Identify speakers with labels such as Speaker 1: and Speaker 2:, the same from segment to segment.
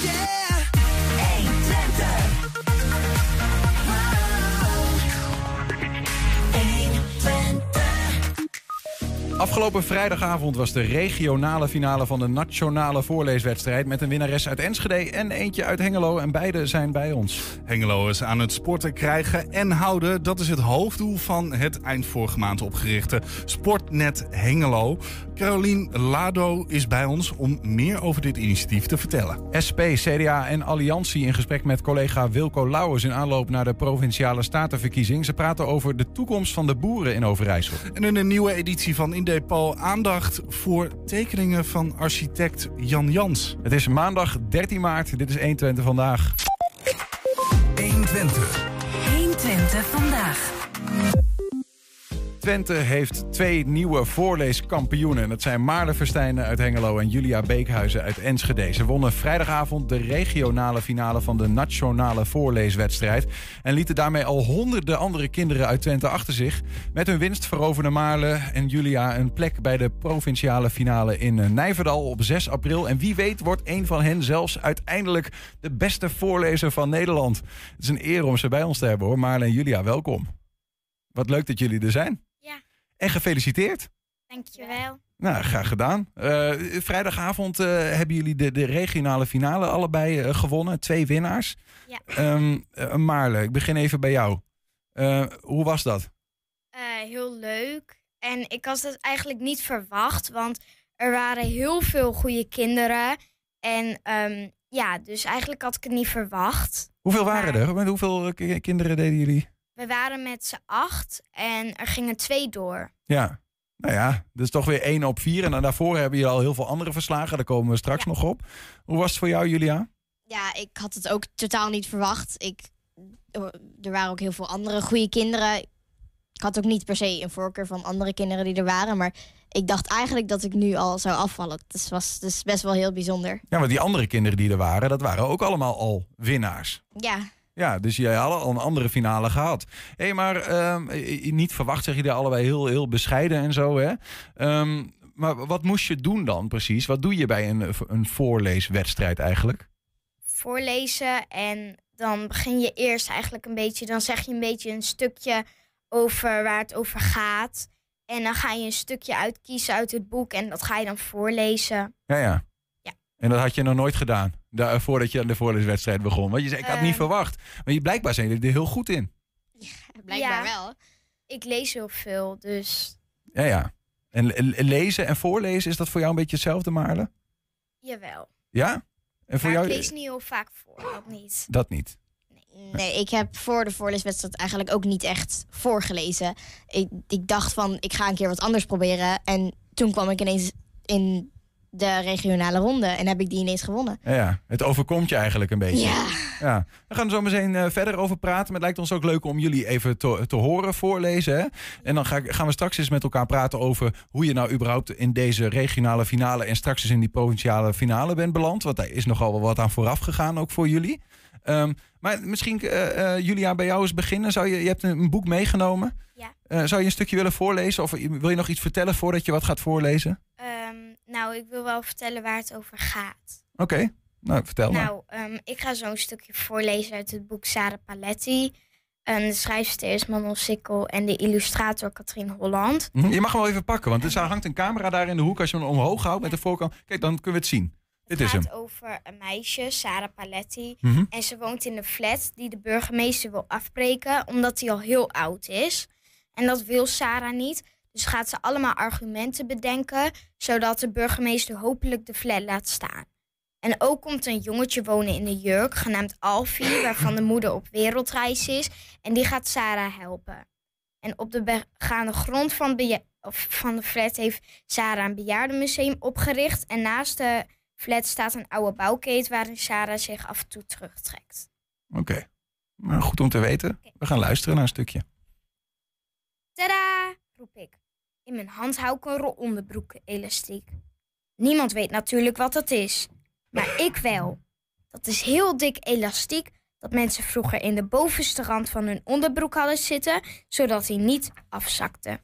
Speaker 1: yeah. Afgelopen vrijdagavond was de regionale finale van de nationale voorleeswedstrijd... met een winnares uit Enschede en eentje uit Hengelo. En beide zijn bij ons.
Speaker 2: Hengelo is aan het sporten krijgen en houden. Dat is het hoofddoel van het eind vorige maand opgerichte Sportnet Hengelo. Carolien Lado is bij ons om meer over dit initiatief te vertellen.
Speaker 1: SP, CDA en Alliantie in gesprek met collega Wilco Lauwers... in aanloop naar de Provinciale Statenverkiezing. Ze praten over de toekomst van de boeren in Overijssel.
Speaker 2: En in een nieuwe editie van Indepal aandacht voor tekeningen van architect Jan Jans.
Speaker 1: Het is maandag 13 maart. Dit is 120 vandaag.
Speaker 3: 120.
Speaker 4: 120 vandaag.
Speaker 1: Twente heeft twee nieuwe voorleeskampioenen. Dat zijn Maarle Verstijnen uit Hengelo en Julia Beekhuizen uit Enschede. Ze wonnen vrijdagavond de regionale finale van de nationale voorleeswedstrijd. En lieten daarmee al honderden andere kinderen uit Twente achter zich. Met hun winst veroverden Maarle en Julia een plek bij de provinciale finale in Nijverdal op 6 april. En wie weet wordt een van hen zelfs uiteindelijk de beste voorlezer van Nederland. Het is een eer om ze bij ons te hebben hoor. Maarle en Julia, welkom. Wat leuk dat jullie er zijn. En gefeliciteerd.
Speaker 5: Dankjewel.
Speaker 1: Nou, graag gedaan. Eh, vrijdagavond eh, hebben jullie de, de regionale finale allebei eh, gewonnen. Twee winnaars.
Speaker 5: Ja.
Speaker 1: Ehm, eh, Maarle, ik begin even bij jou. Hoe was dat?
Speaker 5: Heel leuk. En ik had het eigenlijk niet verwacht, want er waren heel veel goede kinderen. En ehm, ja, dus eigenlijk had ik het niet verwacht.
Speaker 1: Hoeveel waren
Speaker 5: Maar-
Speaker 1: er? Met hoeveel ki- kinderen deden jullie?
Speaker 5: We waren met z'n acht en er gingen twee door.
Speaker 1: Ja. Nou ja, dus toch weer één op vier. En dan daarvoor hebben jullie al heel veel andere verslagen. Daar komen we straks nog op. Hoe was het voor jou, Julia?
Speaker 6: Ja, ik had het ook totaal niet verwacht. Ik, er waren ook heel veel andere goede kinderen. Ik had ook niet per se een voorkeur van andere kinderen die er waren. Maar ik dacht eigenlijk dat ik nu al zou afvallen. Dus was dus best wel heel bijzonder.
Speaker 1: Ja, want die andere kinderen die er waren, dat waren ook allemaal al winnaars.
Speaker 6: Ja,
Speaker 1: Ja, dus jij had al een andere finale gehad. Hé, hey, maar ehm, eh, niet verwacht zeg je daar allebei heel, heel bescheiden en zo, hè? Ehm, maar wat moest je doen dan precies? Wat doe je bij een, een voorleeswedstrijd eigenlijk?
Speaker 5: Voorlezen en dan begin je eerst eigenlijk een beetje, dan zeg je een beetje een stukje over waar het over gaat. En dan ga je een stukje uitkiezen uit het boek en dat ga je dan voorlezen.
Speaker 1: Ja, ja.
Speaker 5: Ja.
Speaker 1: En dat had je nog nooit gedaan, daar, voordat je aan de voorleeswedstrijd begon. Want je zei, ik had het niet
Speaker 5: Ehm.
Speaker 1: verwacht. Maar je, blijkbaar zijn jullie er heel goed in.
Speaker 6: blijkbaar
Speaker 5: Ja.
Speaker 6: wel.
Speaker 5: Ik lees heel veel, dus
Speaker 1: Ja, ja. En le- lezen en voorlezen, is dat voor jou een beetje hetzelfde, Maarle?
Speaker 5: jawel.
Speaker 1: Ja? En voor
Speaker 5: maar
Speaker 1: jou
Speaker 5: ik lees niet heel vaak voor, dat niet.
Speaker 1: dat niet?
Speaker 6: Nee, ik heb voor de voorleeswedstrijd eigenlijk ook niet echt voorgelezen. Ik, ik dacht van, ik ga een keer wat anders proberen. En toen kwam ik ineens in de regionale ronde en heb ik die ineens gewonnen.
Speaker 1: Ja, ja. Het overkomt je eigenlijk een beetje.
Speaker 6: Ja.
Speaker 1: Ja, we gaan er zo meteen eh, verder over praten. Maar het lijkt ons ook leuk om jullie even te, te horen voorlezen. Hè? En dan ga, ik- gaan we straks eens met elkaar praten over hoe je nou überhaupt in deze regionale finale en straks eens in die provinciale finale bent beland. Want daar is nogal wel wat aan vooraf gegaan, ook voor jullie. Ehm, maar misschien, eh, eh, Julia, bij jou eens beginnen. Zou je, je hebt een, een boek meegenomen.
Speaker 5: Ja.
Speaker 1: Eh, zou je een stukje willen voorlezen? Of wil je nog iets vertellen voordat je wat gaat voorlezen?
Speaker 5: Nou, ik wil wel vertellen waar het over gaat.
Speaker 1: Oké, nou vertel maar.
Speaker 5: Nou, ehm, ik ga zo'n stukje voorlezen uit het boek Sarah Paletti. En de schrijfster is Manon Sikkel en de illustrator Katrien Holland.
Speaker 1: Mhm, Je mag hem wel even pakken, want er hangt een camera daar in de hoek. Als je hem omhoog houdt met de voorkant, kijk, dan kunnen we het zien. Dit
Speaker 5: Het
Speaker 1: is hem.
Speaker 5: gaat over een meisje, Sarah Paletti.
Speaker 1: Mhm.
Speaker 5: En ze woont in een flat die de burgemeester wil afbreken, omdat hij al heel oud is. En dat wil Sarah niet. Dus gaat ze allemaal argumenten bedenken, zodat de burgemeester hopelijk de flat laat staan. En ook komt een jongetje wonen in de jurk, genaamd Alfie, waarvan de moeder op wereldreis is. En die gaat Sarah helpen. En op de begaande grond van, beja- of van de flat heeft Sarah een bejaardenmuseum opgericht. En naast de flat staat een oude bouwkeet waarin Sarah zich af en toe terugtrekt.
Speaker 1: Oké, nou, goed om te weten. We gaan luisteren naar een stukje.
Speaker 5: Tada! roep ik. In mijn hand hou ik een rol onderbroek elastiek. Niemand weet natuurlijk wat dat is, maar ik wel. Dat is heel dik elastiek dat mensen vroeger in de bovenste rand van hun onderbroek hadden zitten, zodat hij niet afzakte.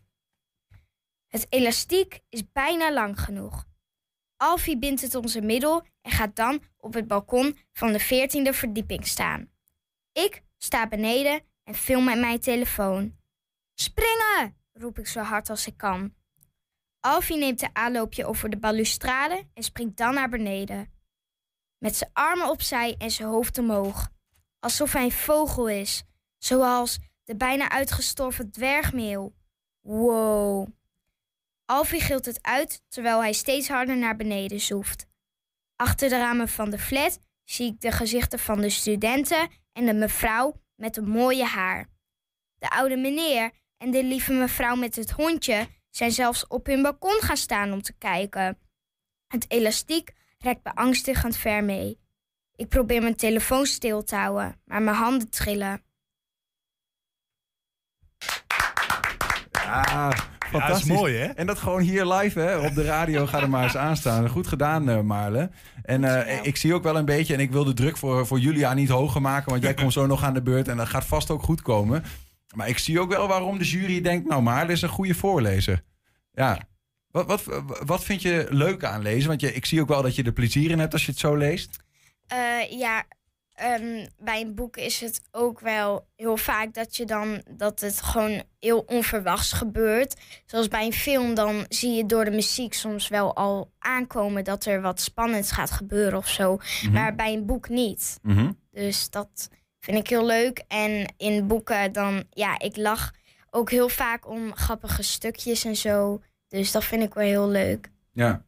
Speaker 5: Het elastiek is bijna lang genoeg. Alfie bindt het om zijn middel en gaat dan op het balkon van de 14e verdieping staan. Ik sta beneden en film met mijn telefoon. Springen! Roep ik zo hard als ik kan. Alfie neemt een aanloopje over de balustrade en springt dan naar beneden. Met zijn armen opzij en zijn hoofd omhoog. Alsof hij een vogel is, zoals de bijna uitgestorven dwergmeel. Wow. Alfie gilt het uit terwijl hij steeds harder naar beneden zoeft. Achter de ramen van de flat zie ik de gezichten van de studenten en de mevrouw met een mooie haar. De oude meneer en de lieve mevrouw met het hondje zijn zelfs op hun balkon gaan staan om te kijken. Het elastiek rekt beangstigend ver mee. Ik probeer mijn telefoon stil te houden, maar mijn handen trillen.
Speaker 1: Ja,
Speaker 2: Ja, dat is mooi, hè?
Speaker 1: En dat gewoon hier live hè, op de radio. Ga er maar eens aan staan. Goed gedaan, uh, Maarle. En uh,
Speaker 5: Dankjewel.
Speaker 1: ik zie ook wel een beetje, en ik wil de druk voor, voor Julia niet hoger maken, want jij komt zo nog aan de beurt en dat gaat vast ook goed komen. Maar ik zie ook wel waarom de jury denkt, nou Maarle is een goede voorlezer. Ja. Wat, wat, wat vind je leuk aan lezen? Want je, ik zie ook wel dat je er plezier in hebt als je het zo leest.
Speaker 5: Eh, ja, ehm, bij een boek is het ook wel heel vaak dat je dan dat het gewoon heel onverwachts gebeurt. Zoals bij een film, dan zie je door de muziek soms wel al aankomen dat er wat spannends gaat gebeuren of zo. Maar bij een boek niet.
Speaker 1: Mhm.
Speaker 5: Dus dat vind ik heel leuk. En in boeken dan, ja, ik lach ook heel vaak om grappige stukjes en zo. Dus dat vind ik wel heel leuk.
Speaker 1: Ja.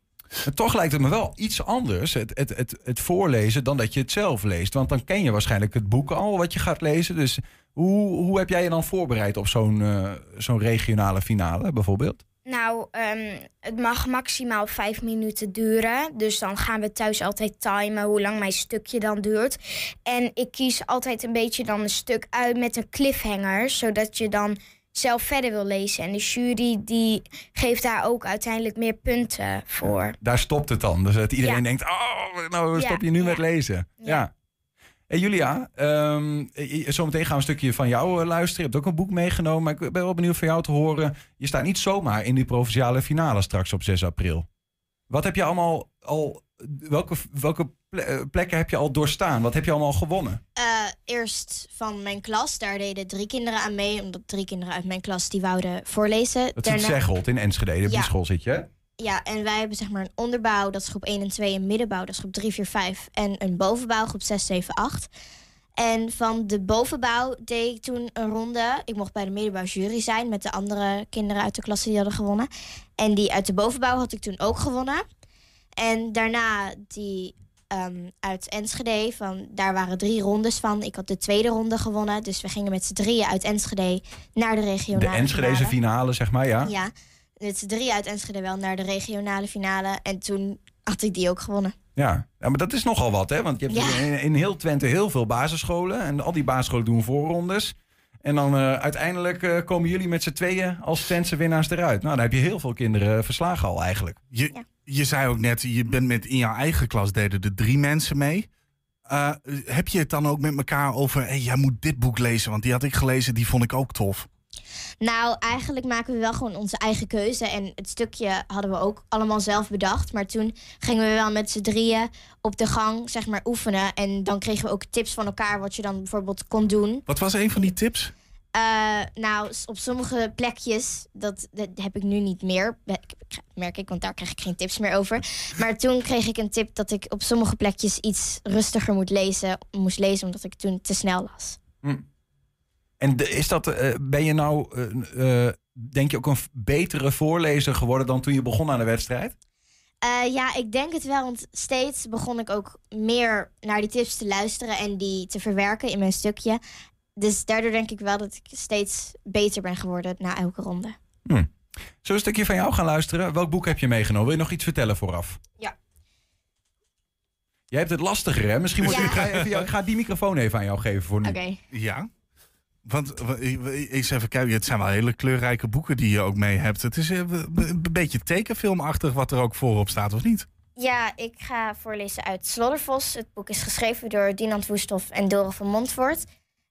Speaker 1: Toch lijkt het me wel iets anders, het, het, het, het voorlezen, dan dat je het zelf leest. Want dan ken je waarschijnlijk het boek al wat je gaat lezen. Dus hoe, hoe heb jij je dan voorbereid op zo'n eh, zo'n regionale finale bijvoorbeeld?
Speaker 5: Nou, ehm, het mag maximaal vijf minuten duren. Dus dan gaan we thuis altijd timen hoe lang mijn stukje dan duurt. En ik kies altijd een beetje dan een stuk uit met een cliffhanger. Zodat je dan zelf verder wil lezen. En de jury die geeft daar ook uiteindelijk meer punten voor.
Speaker 1: Daar stopt het dan. Dus dat iedereen
Speaker 5: Ja.
Speaker 1: denkt, oh, nou stop je nu
Speaker 5: ja.
Speaker 1: met lezen. Ja. Hey Julia, ehm, eh, zometeen gaan we een stukje van jou eh, luisteren. Je hebt ook een boek meegenomen, maar ik ben wel benieuwd van jou te horen. Je staat niet zomaar in die provinciale finale straks op 6 april. Wat heb je allemaal al, welke, welke eh, plekken heb je al doorstaan? Wat heb je allemaal gewonnen?
Speaker 6: Eh, eerst van mijn klas, daar deden drie kinderen aan mee. Omdat drie kinderen uit mijn klas die wouden voorlezen.
Speaker 1: Dat is in Zeggold in Enschede, op die school zit je.
Speaker 6: Ja, en wij hebben zeg maar een onderbouw, dat is groep 1 en 2. Een middenbouw, dat is groep 3, 4, 5. En een bovenbouw, groep 6, 7, 8. En van de bovenbouw deed ik toen een ronde. Ik mocht bij de middenbouw jury zijn met de andere kinderen uit de klas die hadden gewonnen. En die uit de bovenbouw had ik toen ook gewonnen. En daarna die ehm, uit Enschede, van, daar waren drie rondes van. Ik had de tweede ronde gewonnen. Dus we gingen met z'n drieën uit Enschede naar de
Speaker 1: De
Speaker 6: regionale
Speaker 1: Enschedeze
Speaker 6: finale.
Speaker 1: finale, zeg maar, ja.
Speaker 6: Ja, met z'n drie uit Enschede wel naar de regionale finale. En toen had ik die ook gewonnen.
Speaker 1: Ja. ja, maar dat is nogal wat, hè? Want je hebt
Speaker 6: Ja.
Speaker 1: in, in heel Twente heel veel basisscholen. En al die basisscholen doen voorrondes. En dan eh, uiteindelijk eh, komen jullie met z'n tweeën als Twentse winnaars eruit. Nou, dan heb je heel veel kinderen verslagen al eigenlijk.
Speaker 2: Je,
Speaker 6: Ja.
Speaker 2: je zei ook net, je bent met in jouw eigen klas deden er drie mensen mee. Eh, heb je het dan ook met elkaar over, hey, jij moet dit boek lezen, want die had ik gelezen, die vond ik ook tof.
Speaker 6: Nou, eigenlijk maken we wel gewoon onze eigen keuze. En het stukje hadden we ook allemaal zelf bedacht. Maar toen gingen we wel met z'n drieën op de gang, zeg maar, oefenen. En dan kregen we ook tips van elkaar wat je dan bijvoorbeeld kon doen.
Speaker 2: Wat was een van die tips?
Speaker 6: Eh, nou, op sommige plekjes, dat, dat heb ik nu niet meer, merk ik, want daar krijg ik geen tips meer over. Maar toen kreeg ik een tip dat ik op sommige plekjes iets rustiger moet lezen, moest lezen, omdat ik toen te snel las.
Speaker 1: En de- is dat, eh, ben je nou, eh, eh, denk je, ook een betere voorlezer geworden dan toen je begon aan de wedstrijd?
Speaker 6: Eh, ja, ik denk het wel, want steeds begon ik ook meer naar die tips te luisteren en die te verwerken in mijn stukje. Dus daardoor denk ik wel dat ik steeds beter ben geworden na elke ronde.
Speaker 1: Zullen we een stukje van jou gaan luisteren? Welk boek heb je meegenomen? Wil je nog iets vertellen vooraf?
Speaker 6: Ja.
Speaker 1: Jij hebt het lastiger, hè? Misschien moet
Speaker 6: Ja.
Speaker 1: ik, ga even ik ga die microfoon even aan jou geven voor nu.
Speaker 6: Oké.
Speaker 2: Ja. Want eens even kijken, het zijn wel hele kleurrijke boeken die je ook mee hebt. Het is eh, een beetje tekenfilmachtig wat er ook voorop staat, of niet?
Speaker 6: Ja, ik ga voorlezen uit Sloddervos. Het boek is geschreven door Dinant Woesthoff en Dora van Montfort.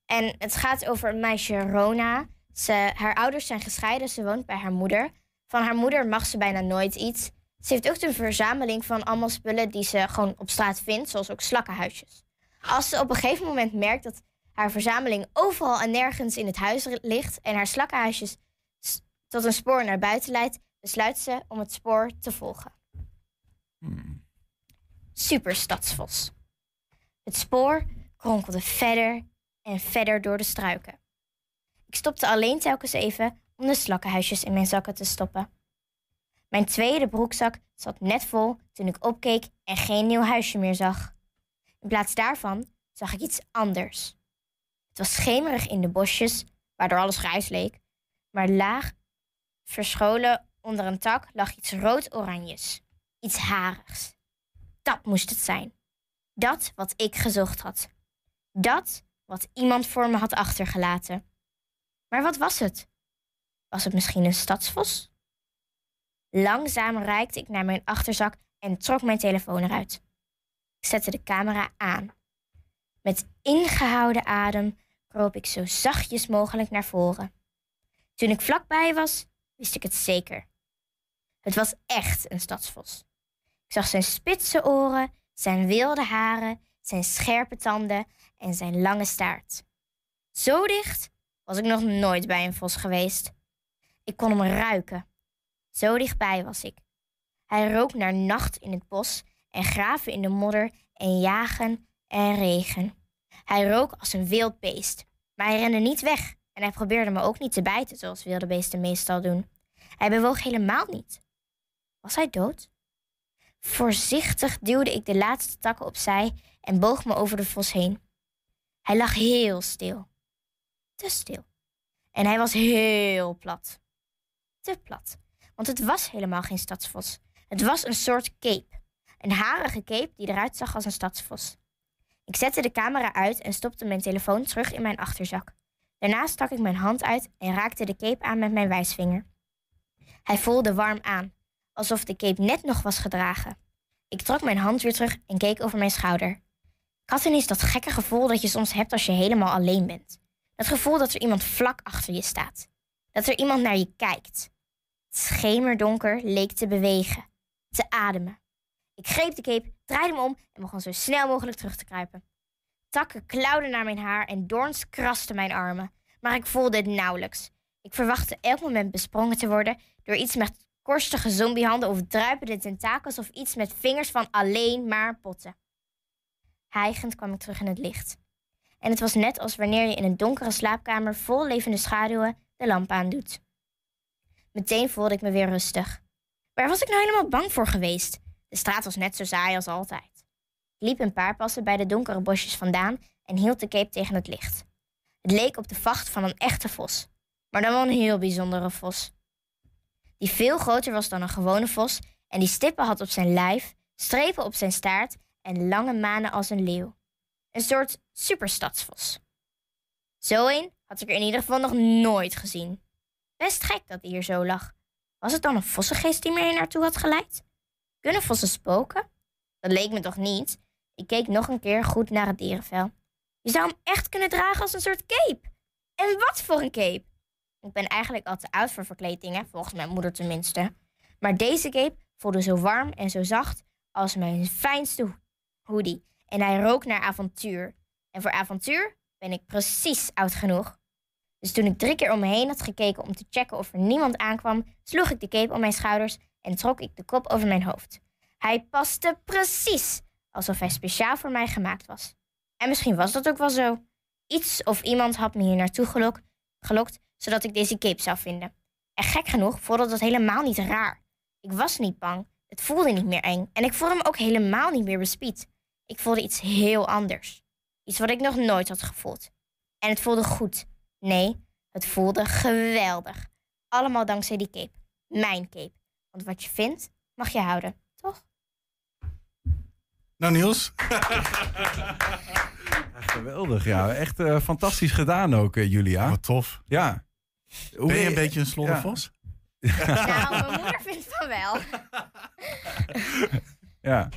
Speaker 6: En het gaat over een meisje, Rona. Ze, haar ouders zijn gescheiden, ze woont bij haar moeder. Van haar moeder mag ze bijna nooit iets. Ze heeft ook een verzameling van allemaal spullen die ze gewoon op straat vindt, zoals ook slakkenhuisjes. Als ze op een gegeven moment merkt dat haar verzameling overal en nergens in het huis ligt en haar slakkenhuisjes tot een spoor naar buiten leidt, besluit ze om het spoor te volgen.
Speaker 1: Hmm.
Speaker 6: Super stadsvos. Het spoor kronkelde verder en verder door de struiken. Ik stopte alleen telkens even om de slakkenhuisjes in mijn zakken te stoppen. Mijn tweede broekzak zat net vol toen ik opkeek en geen nieuw huisje meer zag. In plaats daarvan zag ik iets anders. Was schemerig in de bosjes, waardoor alles grijs leek, maar laag verscholen onder een tak lag iets rood-oranjes. Iets harigs. Dat moest het zijn. Dat wat ik gezocht had. Dat wat iemand voor me had achtergelaten. Maar wat was het? Was het misschien een stadsvos? Langzaam reikte ik naar mijn achterzak en trok mijn telefoon eruit. Ik zette de camera aan. Met ingehouden adem kroop ik zo zachtjes mogelijk naar voren. Toen ik vlakbij was, wist ik het zeker. Het was echt een stadsvos. Ik zag zijn spitse oren, zijn wilde haren, zijn scherpe tanden en zijn lange staart. Zo dicht was ik nog nooit bij een vos geweest. Ik kon hem ruiken. Zo dichtbij was ik. Hij rook naar nacht in het bos en graven in de modder en jagen en regen. Hij rook als een wild beest, maar hij rende niet weg en hij probeerde me ook niet te bijten zoals wilde beesten meestal doen. Hij bewoog helemaal niet. Was hij dood? Voorzichtig duwde ik de laatste takken opzij en boog me over de vos heen. Hij lag heel stil. Te stil. En hij was heel plat. Te plat. Want het was helemaal geen stadsvos. Het was een soort cape. Een harige cape die eruit zag als een stadsvos. Ik zette de camera uit en stopte mijn telefoon terug in mijn achterzak. Daarna stak ik mijn hand uit en raakte de cape aan met mijn wijsvinger. Hij voelde warm aan, alsof de cape net nog was gedragen. Ik trok mijn hand weer terug en keek over mijn schouder. Had ineens dat gekke gevoel dat je soms hebt als je helemaal alleen bent. Dat gevoel dat er iemand vlak achter je staat. Dat er iemand naar je kijkt. Het schemerdonker leek te bewegen, te ademen. Ik greep de cape, draaide me om en begon zo snel mogelijk terug te kruipen. Takken klauwden naar mijn haar en doorns krasten mijn armen, maar ik voelde het nauwelijks. Ik verwachtte elk moment besprongen te worden door iets met korstige zombiehanden of druipende tentakels of iets met vingers van alleen maar potten. Hijgend kwam ik terug in het licht. En het was net als wanneer je in een donkere slaapkamer vol levende schaduwen de lamp aandoet. Meteen voelde ik me weer rustig. Waar was ik nou helemaal bang voor geweest? De straat was net zo saai als altijd. Ik liep een paar passen bij de donkere bosjes vandaan en hield de cape tegen het licht. Het leek op de vacht van een echte vos, maar dan wel een heel bijzondere vos. Die veel groter was dan een gewone vos en die stippen had op zijn lijf, strepen op zijn staart en lange manen als een leeuw. Een soort superstadsvos. Zo een had ik er in ieder geval nog nooit gezien. Best gek dat hij hier zo lag. Was het dan een vossengeest die me hier naartoe had geleid? Kunnen vossen spoken? Dat leek me toch niet? Ik keek nog een keer goed naar het dierenvel. Je zou hem echt kunnen dragen als een soort cape. En wat voor een cape? Ik ben eigenlijk al te oud voor verkleedingen, volgens mijn moeder tenminste. Maar deze cape voelde zo warm en zo zacht als mijn fijnste ho- hoodie. En hij rook naar avontuur. En voor avontuur ben ik precies oud genoeg. Dus toen ik drie keer om me heen had gekeken om te checken of er niemand aankwam, sloeg ik de cape om mijn schouders en trok ik de kop over mijn hoofd. Hij paste precies alsof hij speciaal voor mij gemaakt was. En misschien was dat ook wel zo. Iets of iemand had me hier naartoe gelok, gelokt, zodat ik deze cape zou vinden. En gek genoeg voelde dat helemaal niet raar. Ik was niet bang, het voelde niet meer eng en ik voelde me ook helemaal niet meer bespied. Ik voelde iets heel anders. Iets wat ik nog nooit had gevoeld. En het voelde goed. Nee, het voelde geweldig. Allemaal dankzij die cape. Mijn cape. Want wat je vindt, mag je houden, toch?
Speaker 2: Nou Niels,
Speaker 1: Geweldig, ja. Echt eh, fantastisch gedaan ook, eh, Julia.
Speaker 2: wat tof.
Speaker 1: Ja. Hoe
Speaker 2: Ben je een beetje een sloddervos?
Speaker 6: Nou, mijn moeder vindt van wel.
Speaker 1: Ja.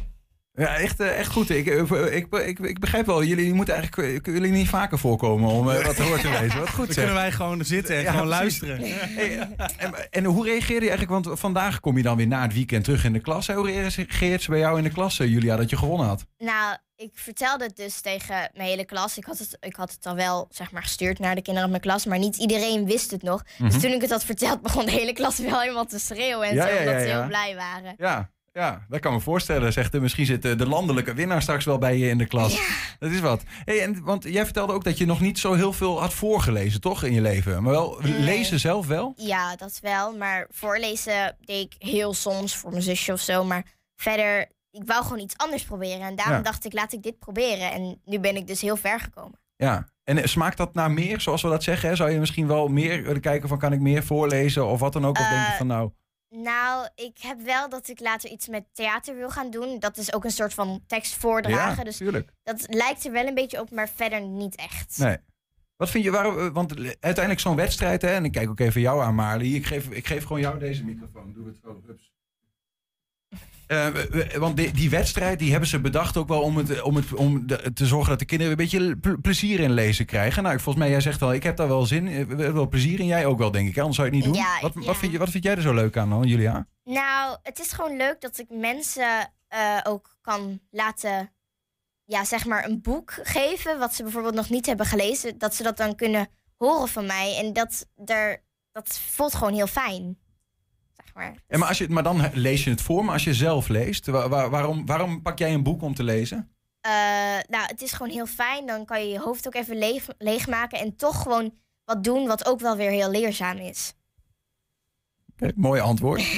Speaker 1: Ja, echt, eh, echt goed. Ik, ik, ik, ik, begrijp wel, jullie moeten eigenlijk jullie niet vaker voorkomen om eh, wat te horen te lezen. Wat goed
Speaker 2: Dan
Speaker 1: zeg.
Speaker 2: kunnen wij gewoon zitten en
Speaker 1: Ja,
Speaker 2: gewoon
Speaker 1: precies.
Speaker 2: luisteren.
Speaker 1: Hey, en, en hoe reageerde je eigenlijk? Want vandaag kom je dan weer na het weekend terug in de klas. Hoe reageert ze bij jou in de klas, eh, Julia, dat je gewonnen had?
Speaker 6: Nou, ik vertelde het dus tegen mijn hele klas. Ik had het, ik had het al wel zeg maar, gestuurd naar de kinderen op mijn klas, maar niet iedereen wist het nog. Dus toen ik het had verteld, begon de hele klas wel helemaal te schreeuwen en
Speaker 1: Mhm. Ja,
Speaker 6: zo,
Speaker 1: ja,
Speaker 6: omdat
Speaker 1: ja,
Speaker 6: ze
Speaker 1: ja.
Speaker 6: heel blij waren.
Speaker 1: Ja, ja, dat kan me voorstellen. Zegt, misschien zit de landelijke winnaar straks wel bij je in de klas. Dat is wat. Hey, en, want jij vertelde ook dat je nog niet zo heel veel had voorgelezen, toch, in je leven? Maar wel
Speaker 6: Nee.
Speaker 1: lezen zelf wel?
Speaker 6: Ja, dat wel. Maar voorlezen deed ik heel soms voor mijn zusje of zo. Maar verder, ik wou gewoon iets anders proberen. En daarom
Speaker 1: Ja.
Speaker 6: dacht ik, laat ik dit proberen. En nu ben ik dus heel ver gekomen.
Speaker 1: Ja. En eh, smaakt dat naar meer, zoals we dat zeggen? Hè? Zou je misschien wel meer willen kijken van, kan ik meer voorlezen of wat dan ook? Of denk je
Speaker 6: Eh,
Speaker 1: van, nou...
Speaker 6: Nou, ik heb wel dat ik later iets met theater wil gaan doen. Dat is ook een soort van tekst voordragen.
Speaker 1: ja,
Speaker 6: Dus
Speaker 1: tuurlijk.
Speaker 6: dat lijkt er wel een beetje op, maar verder niet echt.
Speaker 1: Nee. Wat vind je, waarom, eh, want uiteindelijk zo'n wedstrijd, hè, en ik kijk ook even jou aan, Marley. Ik geef, ik geef gewoon jou deze microfoon. Doe het zo, hups. Eh, want die, die wedstrijd die hebben ze bedacht ook wel om, het, om, het, om de- te zorgen dat de kinderen een beetje ple- plezier in lezen krijgen. Nou, volgens mij, jij zegt al, ik heb daar wel zin in, eh, wel plezier in. Jij ook wel, denk ik. Anders zou je het niet doen.
Speaker 6: Ja,
Speaker 1: wat,
Speaker 6: ja.
Speaker 1: Wat, vind je, wat vind jij er zo leuk aan dan, Julia?
Speaker 6: Nou, het is gewoon leuk dat ik mensen eh, ook kan laten, ja, zeg maar, een boek geven. Wat ze bijvoorbeeld nog niet hebben gelezen. Dat ze dat dan kunnen horen van mij. En dat, er, dat voelt gewoon heel fijn.
Speaker 1: En maar, als je, maar dan lees je het voor, maar als je zelf leest, wa- wa- waarom, waarom pak jij een boek om te lezen?
Speaker 6: Eh, nou, het is gewoon heel fijn. Dan kan je je hoofd ook even leeg, leegmaken. En toch gewoon wat doen wat ook wel weer heel leerzaam is.
Speaker 1: Oké, mooi antwoord.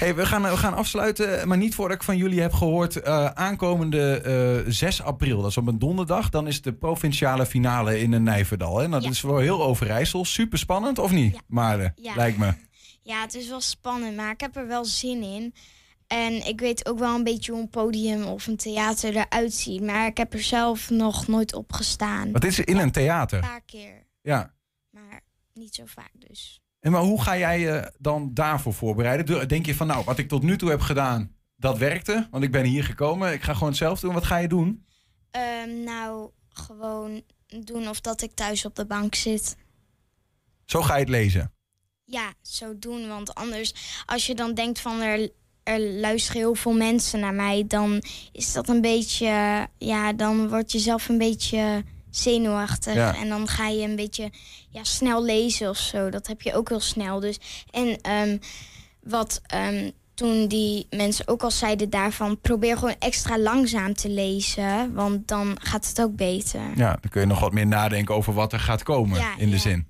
Speaker 1: hey, we, gaan, we gaan afsluiten, maar niet voordat ik van jullie heb gehoord. eh, aankomende eh 6 april, dat is op een donderdag, dan is de provinciale finale in een Nijverdal. Hè? Nou, Dat
Speaker 5: Ja.
Speaker 1: is voor heel Overijssel. Super spannend, of niet?
Speaker 5: Ja.
Speaker 1: Maar
Speaker 5: Ja.
Speaker 1: lijkt me.
Speaker 5: Ja, het is wel spannend, maar ik heb er wel zin in. En ik weet ook wel een beetje hoe een podium of een theater eruit ziet. Maar ik heb er zelf nog nooit op gestaan.
Speaker 1: Dit is in een
Speaker 5: Een
Speaker 1: theater.
Speaker 5: paar keer,
Speaker 1: Ja.
Speaker 5: maar niet zo vaak dus.
Speaker 1: En maar hoe ga jij je dan daarvoor voorbereiden? Denk je van, nou, wat ik tot nu toe heb gedaan, dat werkte. Want ik ben hier gekomen, ik ga gewoon hetzelfde doen. Wat ga je doen?
Speaker 5: Ehm, nou, gewoon doen of dat ik thuis op de bank zit.
Speaker 1: Zo ga je het lezen.
Speaker 5: Ja, zo doen. Want anders, als je dan denkt van er, er luisteren heel veel mensen naar mij, dan is dat een beetje, ja, dan word je zelf een beetje zenuwachtig.
Speaker 1: Ja.
Speaker 5: En dan ga je een beetje ja, snel lezen of zo. Dat heb je ook heel snel. Dus. En ehm, wat ehm, toen die mensen ook al zeiden daarvan, probeer gewoon extra langzaam te lezen, want dan gaat het ook beter.
Speaker 1: Ja, dan kun je nog wat meer nadenken over wat er gaat komen
Speaker 5: Ja,
Speaker 1: in de
Speaker 5: ja.
Speaker 1: zin.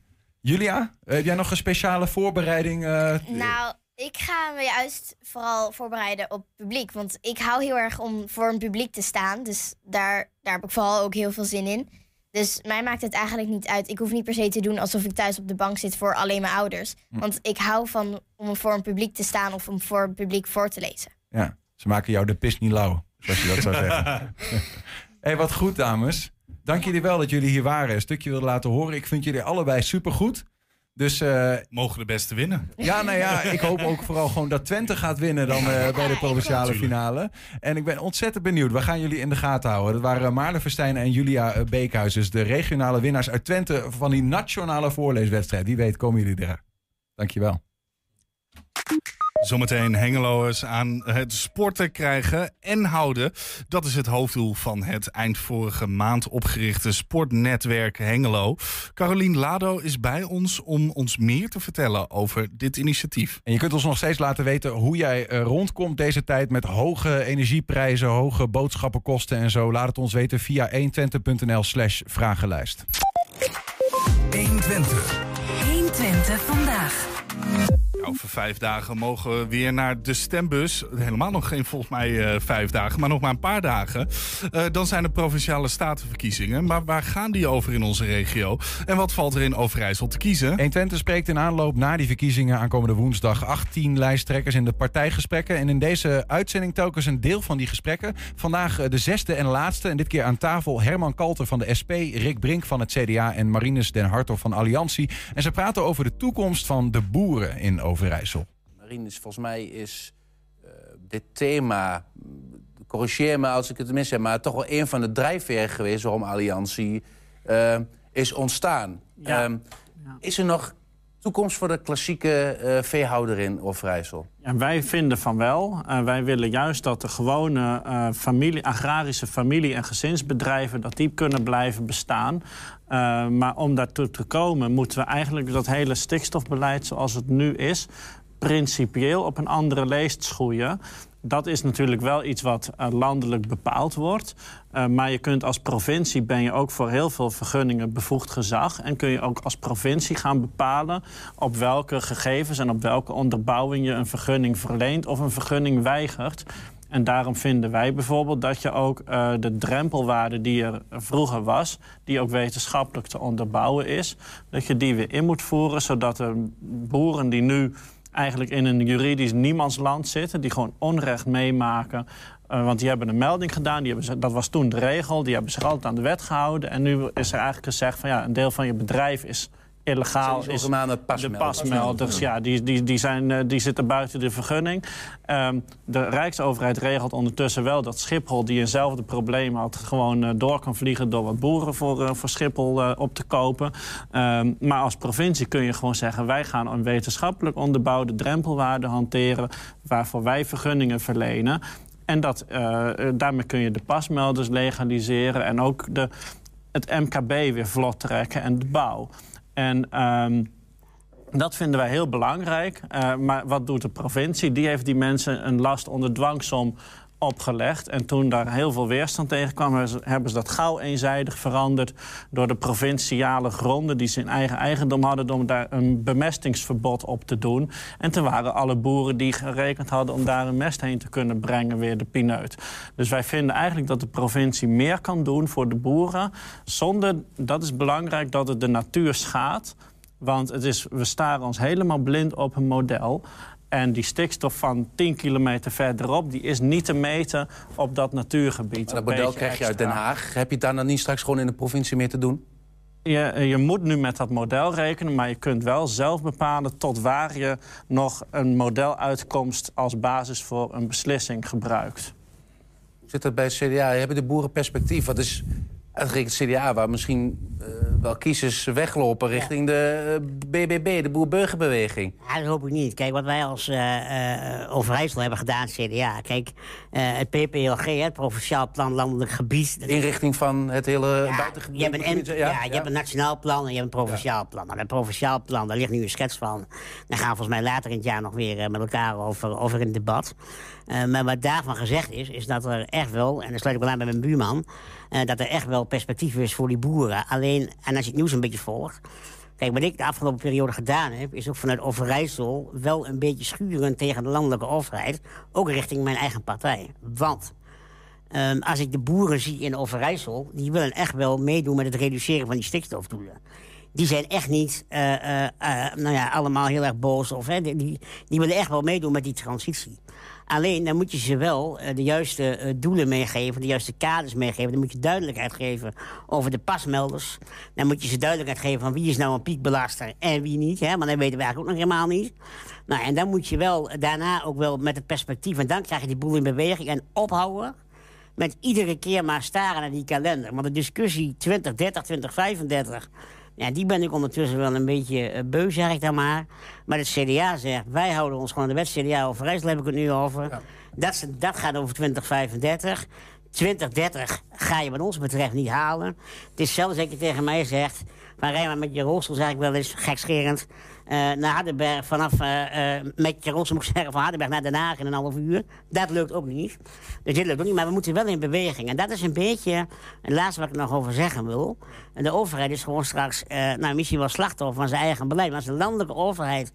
Speaker 1: Julia, heb jij nog een speciale voorbereiding? eh,
Speaker 6: Nou, ik ga me juist vooral voorbereiden op publiek. Want ik hou heel erg om voor een publiek te staan. Dus daar, daar heb ik vooral ook heel veel zin in. Dus mij maakt het eigenlijk niet uit. Ik hoef niet per se te doen alsof ik thuis op de bank zit voor alleen mijn ouders.
Speaker 1: Hm.
Speaker 6: Want ik hou van om voor een publiek te staan of om voor een publiek voor te lezen.
Speaker 1: ja, ze maken jou de pis niet lauw, zoals je dat zou zeggen. hey, wat goed, dames. Dank jullie wel dat jullie hier waren. Een stukje wilden laten horen. Ik vind jullie allebei supergoed. Dus eh,
Speaker 2: Mogen de beste winnen.
Speaker 1: ja, nou ja, ik hoop ook vooral gewoon dat Twente gaat winnen dan eh, bij de provinciale finale. En ik ben ontzettend benieuwd. We gaan jullie in de gaten houden. Dat waren Maarle Verstijn en Julia eh, Beekhuis. Dus de regionale winnaars uit Twente van die nationale voorleeswedstrijd. Wie weet komen jullie er. Dankjewel.
Speaker 2: Zometeen Hengeloers aan het sporten krijgen en houden. Dat is het hoofddoel van het eind vorige maand opgerichte sportnetwerk Hengelo. Carolien Lado is bij ons om ons meer te vertellen over dit initiatief.
Speaker 1: En je kunt ons nog steeds laten weten hoe jij eh, rondkomt deze tijd met hoge energieprijzen, hoge boodschappenkosten en zo. Laat het ons weten via 120.nl slash vragenlijst.
Speaker 4: 120. 120 vandaag.
Speaker 2: Over vijf dagen mogen we weer naar de stembus. Helemaal nog geen, volgens mij, eh, vijf dagen, maar nog maar een paar dagen. Eh, dan zijn de provinciale statenverkiezingen. Maar waar gaan die over in onze regio? En wat valt er in Overijssel te kiezen?
Speaker 1: 120 spreekt in aanloop na die verkiezingen aankomende woensdag 18 lijsttrekkers in de partijgesprekken. En in deze uitzending telkens een deel van die gesprekken. Vandaag eh, de zesde en laatste. En dit keer aan tafel Herman Kalter van de SP, Rick Brink van het CDA en Marinus den Hartog van Alliantie. En ze praten over de toekomst van de boeren in Overijssel.
Speaker 3: Marines, volgens mij is eh, dit thema corrigeer me als ik het mis heb... maar toch wel een van de drijfveren geweest waarom Alliantie uh, is ontstaan.
Speaker 7: Ja.
Speaker 3: Ehm, Is er nog toekomst voor de klassieke eh, veehouder in Overijssel?
Speaker 7: Ja, wij vinden van wel. Uh, wij willen juist dat de gewone uh, familie, agrarische familie- en gezinsbedrijven... dat die kunnen blijven bestaan. Uh, maar om daartoe te komen moeten we eigenlijk dat hele stikstofbeleid zoals het nu is... principieel op een andere leest schoeien. Dat is natuurlijk wel iets wat uh, landelijk bepaald wordt. Uh, maar je kunt als provincie ben je ook voor heel veel vergunningen bevoegd gezag. En kun je ook als provincie gaan bepalen op welke gegevens en op welke onderbouwing je een vergunning verleent of een vergunning weigert. En daarom vinden wij bijvoorbeeld dat je ook uh, de drempelwaarde die er vroeger was... die ook wetenschappelijk te onderbouwen is... dat je die weer in moet voeren, zodat de boeren die nu eigenlijk in een juridisch niemandsland zitten... die gewoon onrecht meemaken. Uh, want die hebben een melding gedaan, die hebben, dat was toen de regel. Die hebben zich altijd aan de wet gehouden. En nu is er eigenlijk gezegd van ja, een deel van je bedrijf is illegaal
Speaker 3: is
Speaker 7: de pasmelders. Ja, die, die, die, zijn, uh, die zitten buiten de vergunning. Um, de Rijksoverheid regelt ondertussen wel dat Schiphol... die eenzelfde probleem had, gewoon uh, door kan vliegen... door wat boeren voor, uh, voor Schiphol op te kopen. Um, maar als provincie kun je gewoon zeggen... wij gaan een wetenschappelijk onderbouwde drempelwaarde hanteren... waarvoor wij vergunningen verlenen. En dat, daarmee kun je de pasmelders legaliseren... en ook de, het MKB weer vlot trekken en de bouw. En um, dat vinden wij heel belangrijk. Uh, maar wat doet de provincie? Die heeft die mensen een last onder dwangsom opgelegd. En toen daar heel veel weerstand tegen kwam... hebben ze dat gauw eenzijdig veranderd... door de provinciale gronden die ze in eigen eigendom hadden... om daar een bemestingsverbod op te doen. En toen waren alle boeren die gerekend hadden... om daar een mest heen te kunnen brengen weer de pineut. Dus wij vinden eigenlijk dat de provincie meer kan doen voor de boeren... zonder, dat is belangrijk, dat het de natuur schaadt. Want het is, we staren ons helemaal blind op een model... En die stikstof van 10 kilometer verderop... die is niet te meten op dat natuurgebied.
Speaker 3: Maar dat model krijg je uit Den Haag. Heb je daar dan niet straks gewoon in de provincie meer te doen?
Speaker 7: Je, je moet nu met dat model rekenen, maar je kunt wel zelf bepalen... tot waar je nog een modeluitkomst als basis voor een beslissing gebruikt.
Speaker 3: Hoe zit dat bij het CDA? Hebben de boeren perspectief? Wat is uitgerekend het CDA, waar misschien uh, wel kiezers weglopen richting ja. de uh, BBB, de Boer-Burgerbeweging.
Speaker 8: Ja, dat hoop ik niet. Kijk, wat wij als uh, Overijssel hebben gedaan, CDA. Kijk, het PPLG, het Provinciaal Plan Landelijk Gebied.
Speaker 3: De inrichting van het hele
Speaker 8: ja,
Speaker 3: buitengebied.
Speaker 8: Je hebt een, ja, ja, je hebt een nationaal plan en je hebt een provinciaal plan. Nou, dat provinciaal plan, daar ligt nu een schets van. Daar gaan we volgens mij later in het jaar nog weer met elkaar over, over in debat. maar wat daarvan gezegd is, is dat er echt wel, en dan sluit ik wel aan bij mijn buurman... dat er echt wel perspectief is voor die boeren. Alleen, en als je het nieuws een beetje volgt... Kijk, wat ik de afgelopen periode gedaan heb... is ook vanuit Overijssel wel een beetje schuren tegen de landelijke overheid. Ook richting mijn eigen partij. Want um, als ik de boeren zie in Overijssel... die willen echt wel meedoen met het reduceren van die stikstofdoelen. Die zijn echt niet uh, uh, nou ja, allemaal heel erg boos. Of, hè, die, die willen echt wel meedoen met die transitie. Alleen, dan moet je ze wel uh, de juiste uh, doelen meegeven, de juiste kaders meegeven. Dan moet je duidelijkheid geven over de pasmelders. Dan moet je ze duidelijkheid geven van wie is nou een piekbelaster en wie niet. Hè? Want dat weten we eigenlijk ook nog helemaal niet. Nou, en dan moet je wel daarna ook wel met het perspectief... en dan krijg je die boel in beweging en ophouden met iedere keer maar staren naar die kalender. Want de discussie 2030, 2035... Ja, die ben ik ondertussen wel een beetje uh, beu, zeg ik dan maar. Maar het CDA zegt, wij houden ons gewoon de wet CDA Overijssel, heb ik het nu over. Ja. Dat, dat gaat over 2035. 2030 ga je wat ons betreft niet halen. Het is zelfs dat je tegen mij zegt... van rij met je rolstoel, zeg ik wel eens, gekscherend... Uh, naar Hardenberg vanaf, uh, uh, met je rolstoel moet ik zeggen, van Hardenberg naar Den Haag in een half uur. Dat lukt ook niet. Dus dit lukt ook niet, maar we moeten wel in beweging. En dat is een beetje het laatste wat ik nog over zeggen wil. De overheid is gewoon straks, nou, misschien wel slachtoffer van zijn eigen beleid. Maar als de landelijke overheid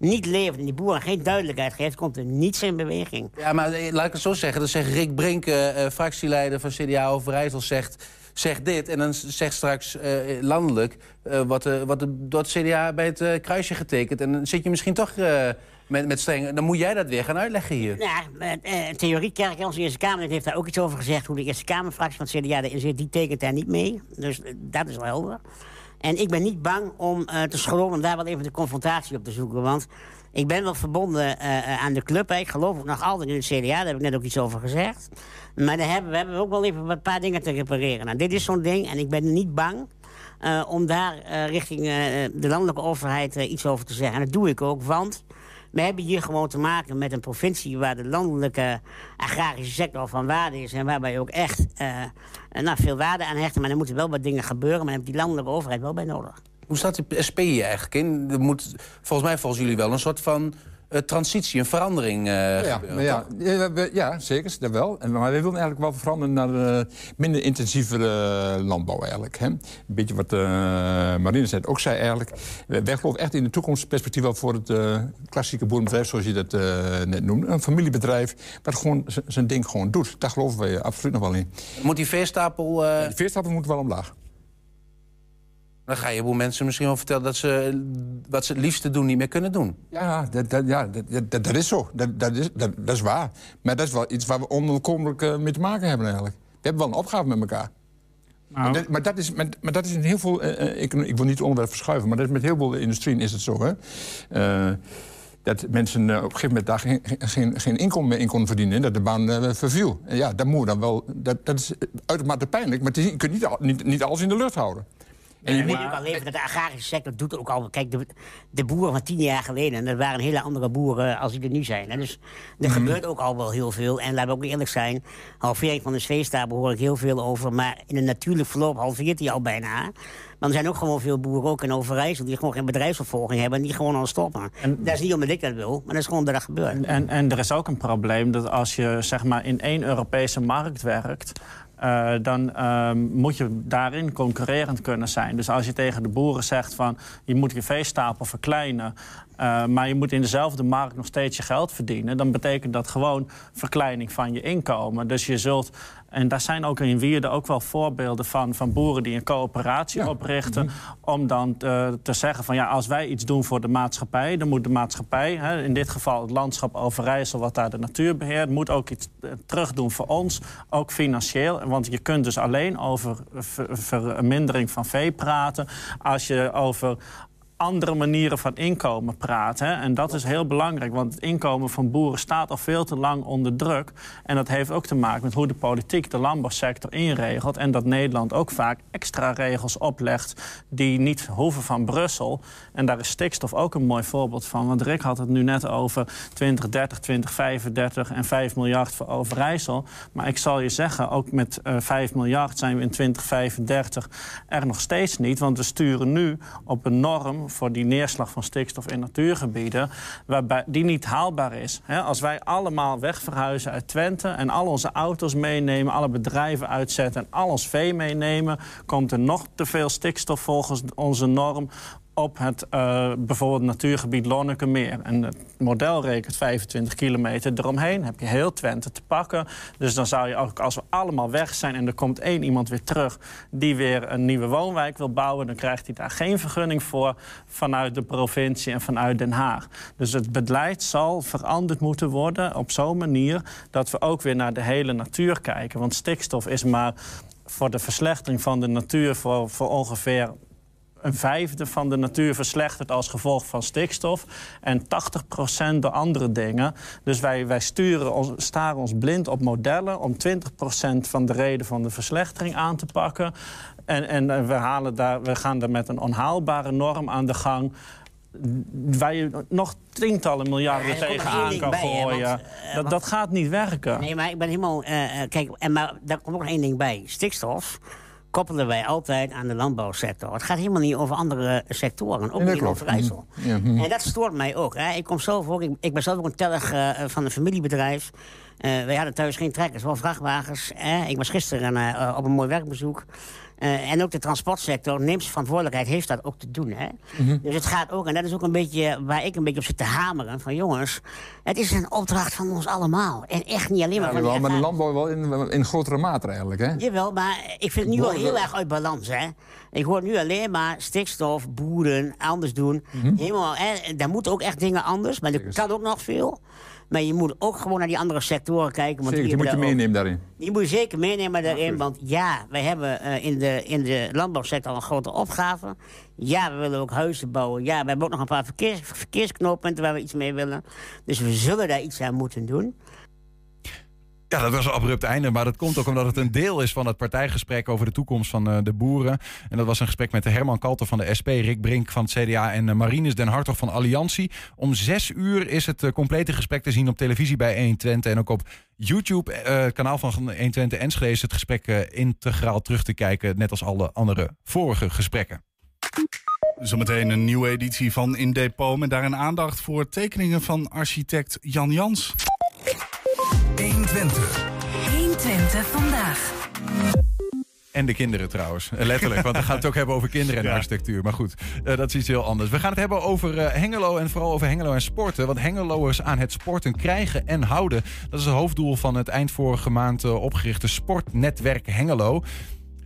Speaker 8: niet levert en die boeren geen duidelijkheid geeft... komt er niets in beweging.
Speaker 3: Ja, maar laat ik het zo zeggen. Dat zegt Rick Brink, uh, fractieleider van CDA Overijssel, zegt... Zegt dit en dan zegt straks uh, landelijk uh, wat, uh, wat CDA bij het kruisje getekend. En dan zit je misschien toch met, met streng... Dan moet jij dat weer gaan uitleggen hier.
Speaker 8: Ja, theorie Kerk, onze Eerste Kamer heeft daar ook iets over gezegd... hoe de Eerste Kamerfractie van het CDA erin zit, die tekent daar niet mee. Dus dat is wel helder. En ik ben niet bang om uh, te schromen om daar wel even de confrontatie op te zoeken. Want Ik ben wel verbonden eh, eh, aan de club. hè. Ik geloof nog altijd in het CDA. Daar heb ik net ook iets over gezegd. Maar daar hebben, we hebben ook wel even een paar dingen te repareren. Nou, dit is zo'n ding en ik ben niet bang... eh, om daar eh, richting eh, de landelijke overheid eh, iets over te zeggen. En dat doe ik ook, want we hebben hier gewoon te maken met een provincie... waar de landelijke agrarische sector van waarde is... en waarbij je ook echt eh, nou, veel waarde aan hechten. Maar er moeten wel wat dingen gebeuren... maar daar je die landelijke overheid wel bij nodig.
Speaker 3: Hoe staat de SP hier eigenlijk in? Er moet volgens mij volgens jullie wel een soort van eh, transitie, een verandering eh,
Speaker 9: Ja,
Speaker 3: gebeuren.
Speaker 9: maar ja, ja, we- ja, zeker, dat wel. En, maar we willen eigenlijk wel veranderen naar eh, minder intensieve eh, landbouw eigenlijk. Hè? Een beetje wat eh Marine net ook zei eigenlijk. We- Wij geloven echt in de toekomstperspectief wel voor het eh, klassieke boerenbedrijf, zoals je dat eh, net noemde. Een familiebedrijf dat gewoon zijn ding gewoon doet. Daar geloven we absoluut nog wel in.
Speaker 3: Moet die veestapel... eh,
Speaker 9: De veerstappen moeten wel omlaag.
Speaker 3: Dan ga je een boel mensen misschien wel vertellen... dat ze wat ze het liefste doen niet meer kunnen doen.
Speaker 9: Ja, dat, dat, ja dat, dat, dat is zo. Dat, dat, is, dat, dat is waar. Maar dat is wel iets waar we onontkomelijk eh, mee te maken hebben eigenlijk. We hebben wel een opgave met elkaar.
Speaker 7: Nou,
Speaker 9: Maar, dat, maar, dat is, maar, maar dat is in heel veel... eh, eh, ik, ik wil niet het onderwerp verschuiven, maar dat is met heel veel industrieën is het zo. Hè? Eh, dat mensen op een gegeven moment daar geen, geen, geen inkomen meer in konden verdienen. en Dat de baan verviel. En ja, dat moet dan wel... Dat, dat is uitermate pijnlijk, maar het is, je kunt niet, al- niet, niet alles in de lucht houden. En je
Speaker 8: En
Speaker 9: moet,
Speaker 8: ook al even dat de agrarische sector doet ook al... Kijk, de, de boeren van tien jaar geleden... dat waren hele andere boeren als die er nu zijn. Hè. Dus er
Speaker 9: Mhm.
Speaker 8: gebeurt ook al wel heel veel. En laten we ook eerlijk zijn... halvering van de zweestapel hoor ik heel veel over... maar in een natuurlijk verloop halveert hij al bijna. Maar er zijn ook gewoon veel boeren, ook in Overijssel... die gewoon geen bedrijfsopvolging hebben en die gewoon al stoppen.
Speaker 7: En-
Speaker 8: dat is niet omdat ik dat wil, maar dat is gewoon dat dat gebeurt.
Speaker 7: En, en er is ook een probleem dat als je zeg maar, in één Europese markt werkt... eh, dan ehm, moet je daarin concurrerend kunnen zijn. Dus als je tegen de boeren zegt van je moet je veestapel verkleinen... eh, maar je moet in dezelfde markt nog steeds je geld verdienen... dan betekent dat gewoon verkleining van je inkomen. Dus je zult... En daar zijn ook in Wierde ook wel voorbeelden van... van boeren die een coöperatie oprichten... om dan te, te zeggen van ja, als wij iets doen voor de maatschappij... dan moet de maatschappij, hè, in dit geval het landschap Overijssel... wat daar de natuur beheert, moet ook iets eh, terugdoen voor ons. Ook financieel, want je kunt dus alleen over ver- vermindering van vee praten... als je over andere manieren van inkomen praten. En dat is heel belangrijk, want het inkomen van boeren staat al veel te lang onder druk. En dat heeft ook te maken met hoe de politiek de landbouwsector inregelt. En dat Nederland ook vaak extra regels oplegt die niet hoeven van Brussel. En daar is stikstof ook een mooi voorbeeld van. Want Rick had het nu net over 2030, 2035 en 5 miljard voor Overijssel. Maar ik zal je zeggen, ook met eh 5 miljard zijn we in 2035 er nog steeds niet. Want we sturen nu op een norm voor die neerslag van stikstof in natuurgebieden... Waarbij, die niet haalbaar is. Als wij allemaal wegverhuizen uit Twente... en al onze auto's meenemen, alle bedrijven uitzetten... en al ons vee meenemen... komt er nog te veel stikstof volgens onze norm op het eh, bijvoorbeeld natuurgebied Lonnekemeer. En het model rekent 25 kilometer eromheen. Heb je heel Twente te pakken. Dus dan zou je ook, als we allemaal weg zijn... en er komt één iemand weer terug die weer een nieuwe woonwijk wil bouwen... dan krijgt hij daar geen vergunning voor vanuit de provincie en vanuit Den Haag. Dus het beleid zal veranderd moeten worden op zo'n manier... dat we ook weer naar de hele natuur kijken. Want stikstof is maar voor de verslechtering van de natuur... voor, voor ongeveer een vijfde van de natuur verslechtert als gevolg van stikstof. En 80% door andere dingen. Dus wij, wij sturen ons, staren ons blind op modellen om 20% van de reden van de verslechtering aan te pakken. En, en eh, we, halen daar, we gaan daar met een onhaalbare norm aan de gang. Waar je nog tientallen miljarden
Speaker 8: Ja,
Speaker 7: tegenaan kan
Speaker 8: bij,
Speaker 7: gooien.
Speaker 8: want, eh,
Speaker 7: dat,
Speaker 8: want-
Speaker 7: dat gaat niet werken.
Speaker 8: Nee, maar ik ben helemaal... eh, kijk, en maar daar komt nog één ding bij. Stikstof koppelen wij altijd aan de landbouwsector. Het gaat helemaal niet over andere sectoren, ook niet over IJssel.
Speaker 9: Ja, hm.
Speaker 8: En dat stoort mij ook. Hè. Ik, kom zelf ook ik, ik ben zelf ook een teller eh, van een familiebedrijf. Eh, wij hadden thuis geen trekkers, wel vrachtwagens. Hè. Ik was gisteren eh, op een mooi werkbezoek. Eh, en ook de transportsector neemt zijn verantwoordelijkheid, heeft dat ook te doen. Hè?
Speaker 9: Mhm.
Speaker 8: Dus het gaat ook, en dat is ook een beetje waar ik een beetje op zit te hameren: van jongens, het is een opdracht van ons allemaal. En echt niet alleen maar
Speaker 9: Ja,
Speaker 8: van
Speaker 9: wel, maar de landbouw wel in, in grotere mate eigenlijk. Hè?
Speaker 8: Jawel, maar ik vind het nu wel heel erg uit balans, hè. Ik hoor nu alleen maar stikstof, boeren, anders doen.
Speaker 9: Mhm.
Speaker 8: Helemaal, hè. Daar moeten ook echt dingen anders, maar er kan ook nog veel. Maar je moet ook gewoon naar die andere sectoren kijken. Want
Speaker 9: Zeker, die moet je meenemen daarin.
Speaker 8: die moet je zeker meenemen daarin. Want ja, wij hebben eh, in, de, in de landbouwsector een grote opgave. Ja, we willen ook huizen bouwen. Ja, we hebben ook nog een paar verkeers, verkeersknooppunten waar we iets mee willen. Dus we zullen daar iets aan moeten doen.
Speaker 1: Ja, dat was een abrupt einde, maar dat komt ook omdat het een deel is van het partijgesprek over de toekomst van eh, de boeren. En dat was een gesprek met Herman Kalter van de SP, Rick Brink van het CDA en uh, Marinus Den Hartog van Alliantie. Om zes uur is het eh, complete gesprek te zien op televisie bij 120 en ook op YouTube, eh, het kanaal van 120 Enschede, is het gesprek eh, integraal terug te kijken, net als alle andere vorige gesprekken.
Speaker 2: Zometeen een nieuwe editie van In Depot met daarin aandacht voor tekeningen van architect Jan Jans.
Speaker 4: 120. 120 vandaag.
Speaker 1: En de kinderen trouwens, Eh, letterlijk. Want we gaan het ook hebben over kinderen en
Speaker 2: Ja.
Speaker 1: architectuur. Maar goed, eh, dat is iets heel anders. We gaan het hebben over eh, Hengelo en vooral over Hengelo en sporten. Want Hengeloers aan het sporten krijgen en houden. Dat is het hoofddoel van het eind vorige maand eh, opgerichte sportnetwerk Hengelo.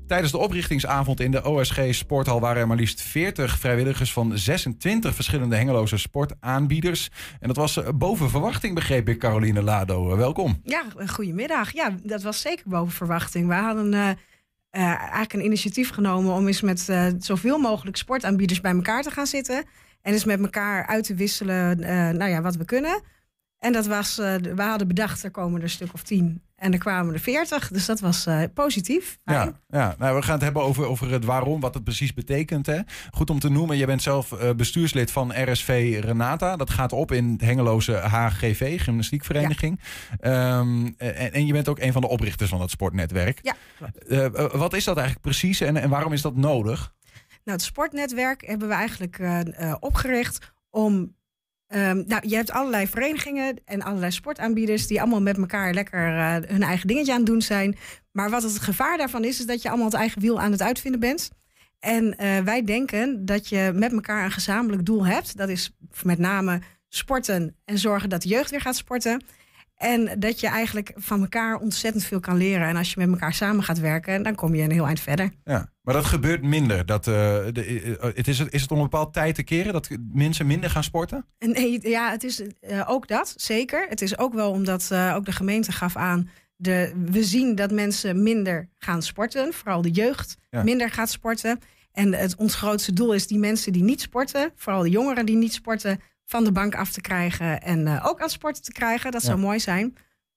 Speaker 1: Tijdens de oprichtingsavond in de OSG Sporthal waren er maar liefst 40 vrijwilligers van 26 verschillende Hengeloze sportaanbieders. En dat was eh, boven verwachting, begreep ik, Caroline Lado. Eh, welkom.
Speaker 10: Ja, goedemiddag. Ja, dat was zeker boven verwachting. We hadden eh, eigenlijk een initiatief genomen om eens met zoveel mogelijk sportaanbieders bij elkaar te gaan zitten. En eens met elkaar uit te wisselen nou ja, wat we kunnen. En dat was, eh, we hadden bedacht, er komen er een stuk of tien. En er kwamen er veertig. Dus dat was eh, positief.
Speaker 1: Ja, ja. Nou, we gaan het hebben over, over het waarom, wat het precies betekent. Hè. Goed om te noemen, je bent zelf eh, bestuurslid van RSV Renata. Dat gaat op in het Hengeloze HGV, gymnastiekvereniging. Ehm, en, en je bent ook een van de oprichters van het sportnetwerk.
Speaker 10: Ja,
Speaker 1: wat is dat eigenlijk precies en, en waarom is dat nodig?
Speaker 10: Nou, het sportnetwerk hebben we eigenlijk opgericht om. Nou, je hebt allerlei verenigingen en allerlei sportaanbieders die allemaal met elkaar lekker eh, hun eigen dingetje aan het doen zijn. Maar wat het gevaar daarvan is, is dat je allemaal het eigen wiel aan het uitvinden bent. En eh, wij denken dat je met elkaar een gezamenlijk doel hebt. Dat is met name sporten en zorgen dat de jeugd weer gaat sporten. En dat je eigenlijk van elkaar ontzettend veel kan leren. En als je met elkaar samen gaat werken, dan kom je een heel eind verder.
Speaker 1: Ja, maar dat gebeurt minder. Dat, eh, de, eh, het is, het, is het om een bepaald tijd te keren dat mensen minder gaan sporten?
Speaker 10: Nee, ja, het is eh, ook dat, zeker. Het is ook wel omdat eh, ook de gemeente gaf aan... De, we zien dat mensen minder gaan sporten, vooral de jeugd
Speaker 1: Ja.
Speaker 10: minder gaat sporten. En het, ons grootste doel is die mensen die niet sporten, vooral de jongeren die niet sporten, van de bank af te krijgen en eh, ook aan sporten te krijgen. Dat zou mooi zijn.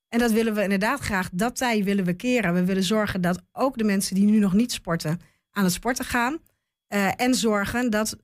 Speaker 10: En dat willen we inderdaad graag, dat tij willen we keren. We willen zorgen dat ook de mensen die nu nog niet sporten aan het sporten gaan. Eh, en zorgen dat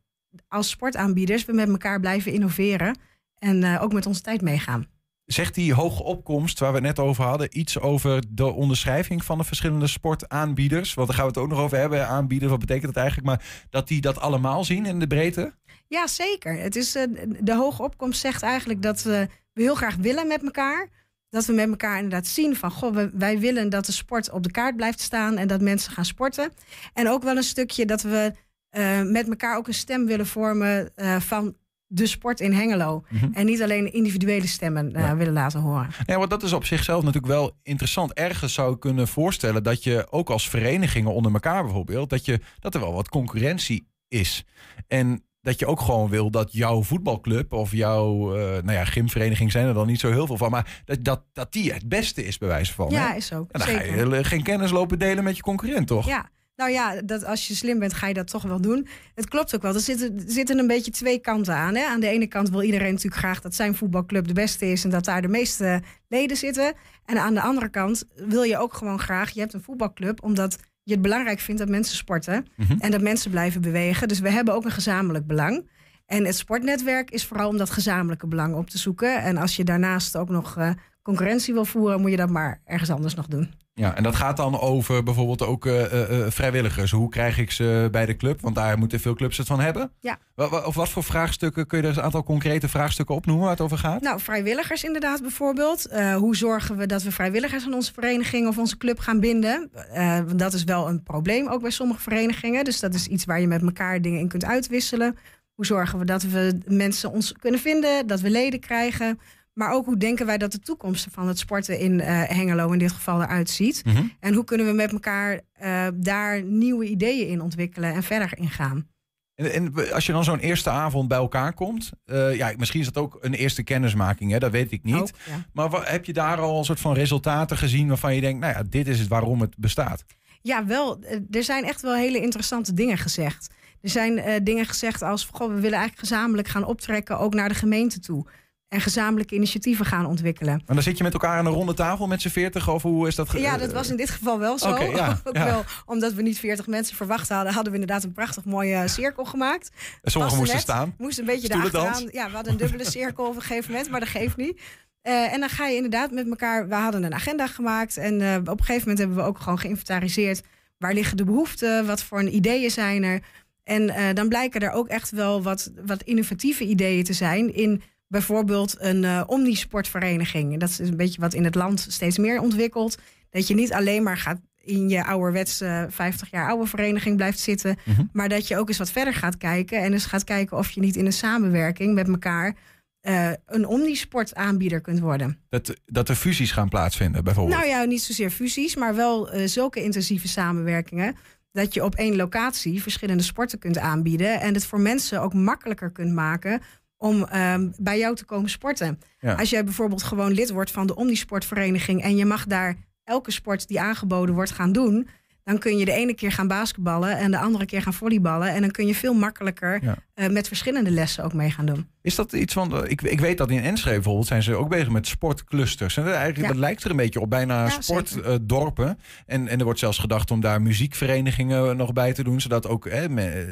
Speaker 10: als sportaanbieders we met elkaar blijven innoveren en eh, ook met onze tijd meegaan.
Speaker 1: Zegt die hoge opkomst waar we het net over hadden iets over de onderschrijving van de verschillende sportaanbieders? Want daar gaan we het ook nog over hebben. Aanbieders, wat betekent dat eigenlijk? Maar dat die dat allemaal zien in de breedte?
Speaker 10: Ja, zeker. Het is, eh, de hoge opkomst zegt eigenlijk dat we heel graag willen met elkaar. Dat we met elkaar inderdaad zien van, goh, wij willen dat de sport op de kaart blijft staan en dat mensen gaan sporten. En ook wel een stukje dat we eh, met elkaar ook een stem willen vormen eh, van de sport in Hengelo.
Speaker 1: Mhm.
Speaker 10: En niet alleen individuele stemmen eh,
Speaker 1: Ja.
Speaker 10: willen laten horen.
Speaker 1: Ja, want dat is op zichzelf natuurlijk wel interessant. Ergens zou ik kunnen voorstellen dat je ook als verenigingen onder elkaar bijvoorbeeld, dat, je, dat er wel wat concurrentie is. En dat je ook gewoon wil dat jouw voetbalclub of jouw eh, nou ja, gymvereniging zijn er dan niet zo heel veel van, maar dat, dat, dat die het beste is bij wijze van.
Speaker 10: Ja,
Speaker 1: hè?
Speaker 10: is ook.
Speaker 1: En dan ga
Speaker 10: zeker.
Speaker 1: je eh, geen kennis lopen delen met je concurrent, toch?
Speaker 10: Ja, nou ja, dat als je slim bent, ga je dat toch wel doen. Het klopt ook wel. Er zitten, zitten een beetje twee kanten aan. Hè? Aan de ene kant wil iedereen natuurlijk graag dat zijn voetbalclub de beste is en dat daar de meeste leden zitten. En aan de andere kant wil je ook gewoon graag, je hebt een voetbalclub, omdat je het belangrijk vindt dat mensen sporten
Speaker 1: Mhm.
Speaker 10: en dat mensen blijven bewegen. Dus we hebben ook een gezamenlijk belang. En het sportnetwerk is vooral om dat gezamenlijke belang op te zoeken. En als je daarnaast ook nog eh, concurrentie wil voeren, moet je dat maar ergens anders nog doen.
Speaker 1: Ja, en dat gaat dan over bijvoorbeeld ook eh, eh, eh, vrijwilligers. Hoe krijg ik ze bij de club? Want daar moeten veel clubs het van hebben.
Speaker 10: Ja.
Speaker 1: Of wat voor vraagstukken, kun je er eens een aantal concrete vraagstukken opnoemen waar het over gaat?
Speaker 10: Nou, vrijwilligers inderdaad bijvoorbeeld. Hoe zorgen we dat we vrijwilligers aan onze vereniging of onze club gaan binden? Want dat is wel een probleem ook bij sommige verenigingen. Dus dat is iets waar je met elkaar dingen in kunt uitwisselen. Hoe zorgen we dat we mensen ons kunnen vinden, dat we leden krijgen? Maar ook hoe denken wij dat de toekomst van het sporten in eh, Hengelo in dit geval eruit ziet?
Speaker 1: Mhm.
Speaker 10: En hoe kunnen we met elkaar eh, daar nieuwe ideeën in ontwikkelen en verder in gaan?
Speaker 1: En, en als je dan zo'n eerste avond bij elkaar komt, eh, ja, misschien is dat ook een eerste kennismaking, hè, dat weet ik niet.
Speaker 10: Ook, ja.
Speaker 1: Maar heb je daar al een soort van resultaten gezien waarvan je denkt, nou ja, dit is het waarom het bestaat?
Speaker 10: Ja, wel. Er zijn echt wel hele interessante dingen gezegd. Er zijn dingen gezegd als, goh, we willen eigenlijk gezamenlijk gaan optrekken, ook naar de gemeente toe. En gezamenlijke initiatieven gaan ontwikkelen.
Speaker 1: Maar dan zit je met elkaar aan een ronde tafel met z'n veertig, of hoe is dat? ge-
Speaker 10: Ja, dat was in dit geval wel zo.
Speaker 1: Ja,
Speaker 10: ook
Speaker 1: ja.
Speaker 10: wel omdat we niet 40 mensen verwacht hadden, hadden we inderdaad een prachtig mooie eh, cirkel gemaakt.
Speaker 1: En sommigen moesten
Speaker 10: net.
Speaker 1: staan.
Speaker 10: Moest een beetje
Speaker 1: Stoelendans.
Speaker 10: erachteraan. Ja, we hadden een dubbele cirkel op een gegeven moment, maar dat geeft niet. Eh, en dan ga je inderdaad met elkaar. We hadden een agenda gemaakt. En eh, op een gegeven moment hebben we ook gewoon geïnventariseerd. Waar liggen de behoeften? Wat voor ideeën zijn er? En eh, dan blijken er ook echt wel wat, wat innovatieve ideeën te zijn. In bijvoorbeeld een eh, omnisportvereniging. Dat is een beetje wat in het land steeds meer ontwikkelt. Dat je niet alleen maar gaat in je ouderwetse 50 jaar oude vereniging blijft zitten.
Speaker 1: Mhm.
Speaker 10: Maar dat je ook eens wat verder gaat kijken. En eens gaat kijken of je niet in een samenwerking met elkaar eh, een omnisportaanbieder kunt worden.
Speaker 1: Dat, dat er fusies gaan plaatsvinden, bijvoorbeeld.
Speaker 10: Nou ja, niet zozeer fusies, maar wel eh, zulke intensieve samenwerkingen. Dat je op één locatie verschillende sporten kunt aanbieden. En het voor mensen ook makkelijker kunt maken om ehm, bij jou te komen sporten.
Speaker 1: Ja.
Speaker 10: Als jij bijvoorbeeld gewoon lid wordt van de Omnisportvereniging en je mag daar elke sport die aangeboden wordt gaan doen, dan kun je de ene keer gaan basketballen en de andere keer gaan volleyballen. En dan kun je veel makkelijker
Speaker 1: Ja.
Speaker 10: eh, met verschillende lessen ook mee gaan doen.
Speaker 1: Is dat iets van. Ik, ik weet dat in Enschede bijvoorbeeld zijn ze ook bezig met sportclusters. En dat, eigenlijk,
Speaker 10: Ja.
Speaker 1: dat lijkt er een beetje op, bijna
Speaker 10: Ja,
Speaker 1: sportdorpen. en, en er wordt zelfs gedacht om daar muziekverenigingen nog bij te doen. Zodat ook hè,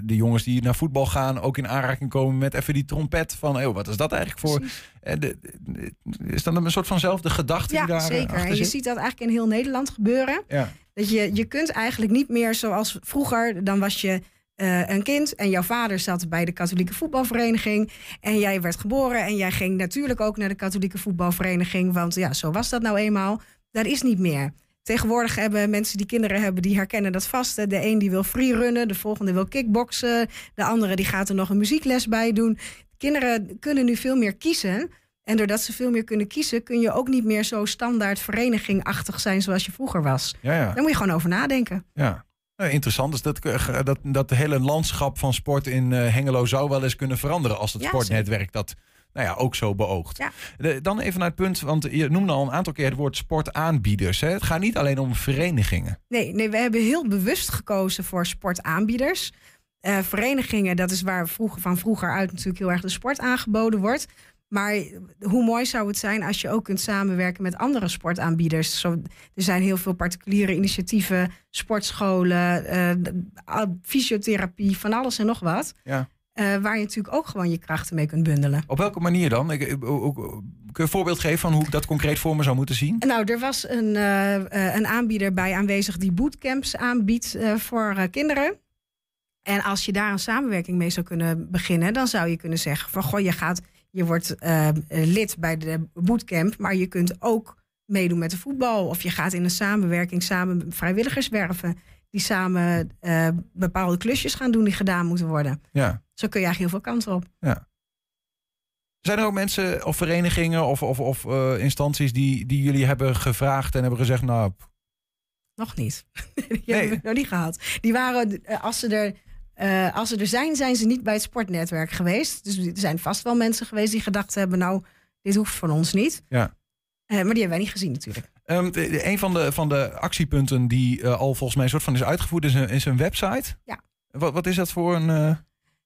Speaker 1: de jongens die naar voetbal gaan ook in aanraking komen met even die trompet. Van hey, wat is dat eigenlijk voor. Eh, de- de- is dat een soort vanzelfde gedachte die
Speaker 10: Ja,
Speaker 1: daar eh,
Speaker 10: zeker. En je ziet dat eigenlijk in heel Nederland gebeuren.
Speaker 1: Ja.
Speaker 10: Dat je, je kunt eigenlijk niet meer zoals vroeger. Dan was je eh, een kind en jouw vader zat bij de katholieke voetbalvereniging. En jij werd geboren en jij ging natuurlijk ook naar de katholieke voetbalvereniging. Want ja, zo was dat nou eenmaal. Dat is niet meer. Tegenwoordig hebben mensen die kinderen hebben, die herkennen dat vast. De een die wil freerunnen, de volgende wil kickboksen. De andere die gaat er nog een muziekles bij doen. Kinderen kunnen nu veel meer kiezen. En doordat ze veel meer kunnen kiezen, kun je ook niet meer zo standaard verenigingachtig zijn zoals je vroeger was.
Speaker 1: Ja, ja.
Speaker 10: Daar moet je gewoon over nadenken.
Speaker 1: Ja. Nou, interessant is dat, eh, dat dat hele landschap van sport in eh, Hengelo zou wel eens kunnen veranderen als het
Speaker 10: Ja,
Speaker 1: sportnetwerk dat nou ja, ook zo beoogt.
Speaker 10: Ja.
Speaker 1: De- dan even naar het punt, want je noemde al een aantal keer het woord sportaanbieders. Hè? Het gaat niet alleen om verenigingen.
Speaker 10: Nee, nee, we hebben heel bewust gekozen voor sportaanbieders. Eh, verenigingen, dat is waar vroeger, van vroeger uit natuurlijk heel erg de sport aangeboden wordt. Maar hoe mooi zou het zijn als je ook kunt samenwerken met andere sportaanbieders? Zo, er zijn heel veel particuliere initiatieven, sportscholen, eh, fysiotherapie, van alles en nog wat.
Speaker 1: Ja.
Speaker 10: Eh, waar je natuurlijk ook gewoon je krachten mee kunt bundelen.
Speaker 1: Op welke manier dan? Ik, kun je een voorbeeld geven van hoe ik dat concreet voor me zou moeten zien?
Speaker 10: Nou, er was een, eh, een aanbieder bij aanwezig die bootcamps aanbiedt voor kinderen. En als je daar een samenwerking mee zou kunnen beginnen, dan zou je kunnen zeggen van goh, je gaat, je wordt eh, eh, lid bij de bootcamp, maar je kunt ook meedoen met de voetbal. Of je gaat in een samenwerking samen vrijwilligers werven die samen eh, bepaalde klusjes gaan doen die gedaan moeten worden.
Speaker 1: Ja.
Speaker 10: Zo kun je eigenlijk heel veel kanten op.
Speaker 1: ja. Zijn er ook mensen of verenigingen of, of, of eh, instanties die, die jullie hebben gevraagd en hebben gezegd, nou,
Speaker 10: Nog niet. Die hebben we nog niet gehad. Die waren, als ze, er, eh, als ze er zijn, zijn ze niet bij het sportnetwerk geweest. Dus er zijn vast wel mensen geweest die gedacht hebben, nou, dit hoeft van ons niet.
Speaker 1: ja.
Speaker 10: Eh, maar die hebben wij niet gezien natuurlijk.
Speaker 1: Ehm, de- de- een van de, van de actiepunten die eh, al volgens mij een soort van is uitgevoerd, is een, is een website.
Speaker 10: Ja.
Speaker 1: Wat, wat is dat voor een.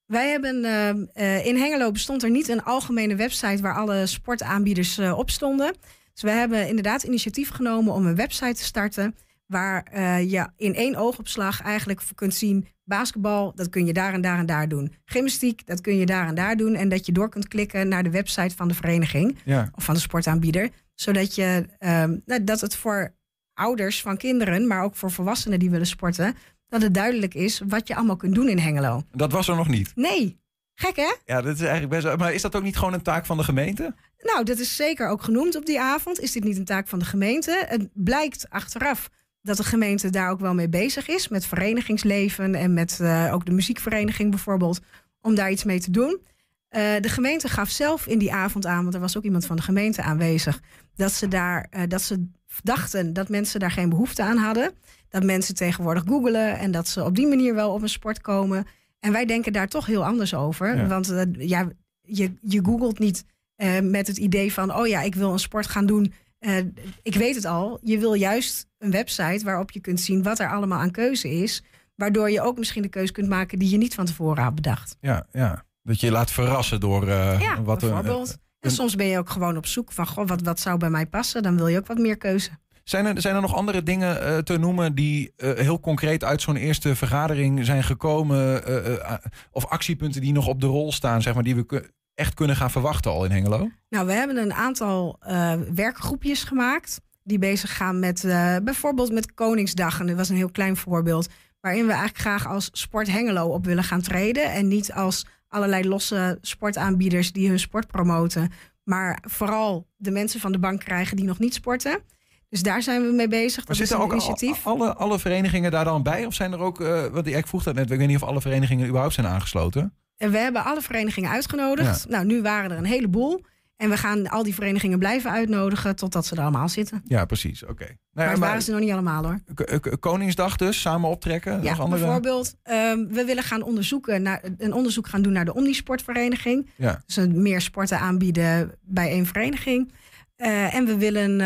Speaker 10: Wij hebben eh, eh, in Hengelo bestond er niet een algemene website waar alle sportaanbieders op stonden. Dus we hebben inderdaad initiatief genomen om een website te starten. Waar eh, je in één oogopslag eigenlijk kunt zien: basketbal, dat kun je daar en daar en daar doen. Gymnastiek, dat kun je daar en daar doen. En dat je door kunt klikken naar de website van de vereniging
Speaker 1: ja.
Speaker 10: of van de sportaanbieder. Zodat je, ehm, nou, dat het voor ouders van kinderen, maar ook voor volwassenen die willen sporten, dat het duidelijk is wat je allemaal kunt doen in Hengelo.
Speaker 1: Dat was er nog niet.
Speaker 10: Nee, gek hè?
Speaker 1: Ja, dat is eigenlijk best. Maar is dat ook niet gewoon een taak van de gemeente?
Speaker 10: Nou, dat is zeker ook genoemd op die avond. Is dit niet een taak van de gemeente? Het blijkt achteraf dat de gemeente daar ook wel mee bezig is. Met verenigingsleven en met eh, ook de muziekvereniging bijvoorbeeld. Om daar iets mee te doen. Eh, de gemeente gaf zelf in die avond aan, want er was ook iemand van de gemeente aanwezig. Dat ze, daar, eh, dat ze dachten dat mensen daar geen behoefte aan hadden. Dat mensen tegenwoordig googelen en dat ze op die manier wel op een sport komen. En wij denken daar toch heel anders over.
Speaker 1: Ja.
Speaker 10: Want ja, je, je googelt niet met het idee van... oh ja, ik wil een sport gaan doen. Eh, ik weet het al. Je wil juist een website waarop je kunt zien... wat er allemaal aan keuze is. Waardoor je ook misschien de keuze kunt maken... die je niet van tevoren had bedacht.
Speaker 1: Ja, ja. Dat je je laat verrassen door eh,
Speaker 10: ja,
Speaker 1: wat een-
Speaker 10: bijvoorbeeld. en soms ben je ook gewoon op zoek van... Goh, wat, wat zou bij mij passen? Dan wil je ook wat meer keuze.
Speaker 1: Zijn er, zijn er nog andere dingen eh, te noemen die heel concreet uit zo'n eerste vergadering zijn gekomen? of actiepunten die nog op de rol staan, zeg maar, die we echt kunnen gaan verwachten al in Hengelo?
Speaker 10: Nou, we hebben een aantal eh, werkgroepjes gemaakt. Die bezig gaan met eh, bijvoorbeeld met Koningsdag. En dat was een heel klein voorbeeld. Waarin we eigenlijk graag als Sport Hengelo op willen gaan treden. En niet als allerlei losse sportaanbieders die hun sport promoten. Maar vooral de mensen van de bank krijgen die nog niet sporten. Dus daar zijn we mee bezig.
Speaker 1: Maar
Speaker 10: Dat is
Speaker 1: zitten
Speaker 10: een
Speaker 1: ook
Speaker 10: initiatief.
Speaker 1: alle, alle verenigingen daar dan bij? Of zijn er ook, eh want ik vroeg dat net, ik weet niet of alle verenigingen überhaupt zijn aangesloten.
Speaker 10: En we hebben alle verenigingen uitgenodigd.
Speaker 1: Ja.
Speaker 10: Nou, nu waren er een heleboel. En we gaan al die verenigingen blijven uitnodigen totdat ze er allemaal zitten.
Speaker 1: Ja, precies. Oké. Nou
Speaker 10: maar het
Speaker 1: maar
Speaker 10: waren ze nog niet allemaal hoor.
Speaker 1: K- K- Koningsdag dus, samen optrekken?
Speaker 10: Ja,
Speaker 1: andere...
Speaker 10: bijvoorbeeld, ehm, we willen gaan onderzoeken naar, een onderzoek gaan doen naar de Omnisportvereniging.
Speaker 1: Ja.
Speaker 10: Dus meer sporten aanbieden bij één vereniging. Eh, en we willen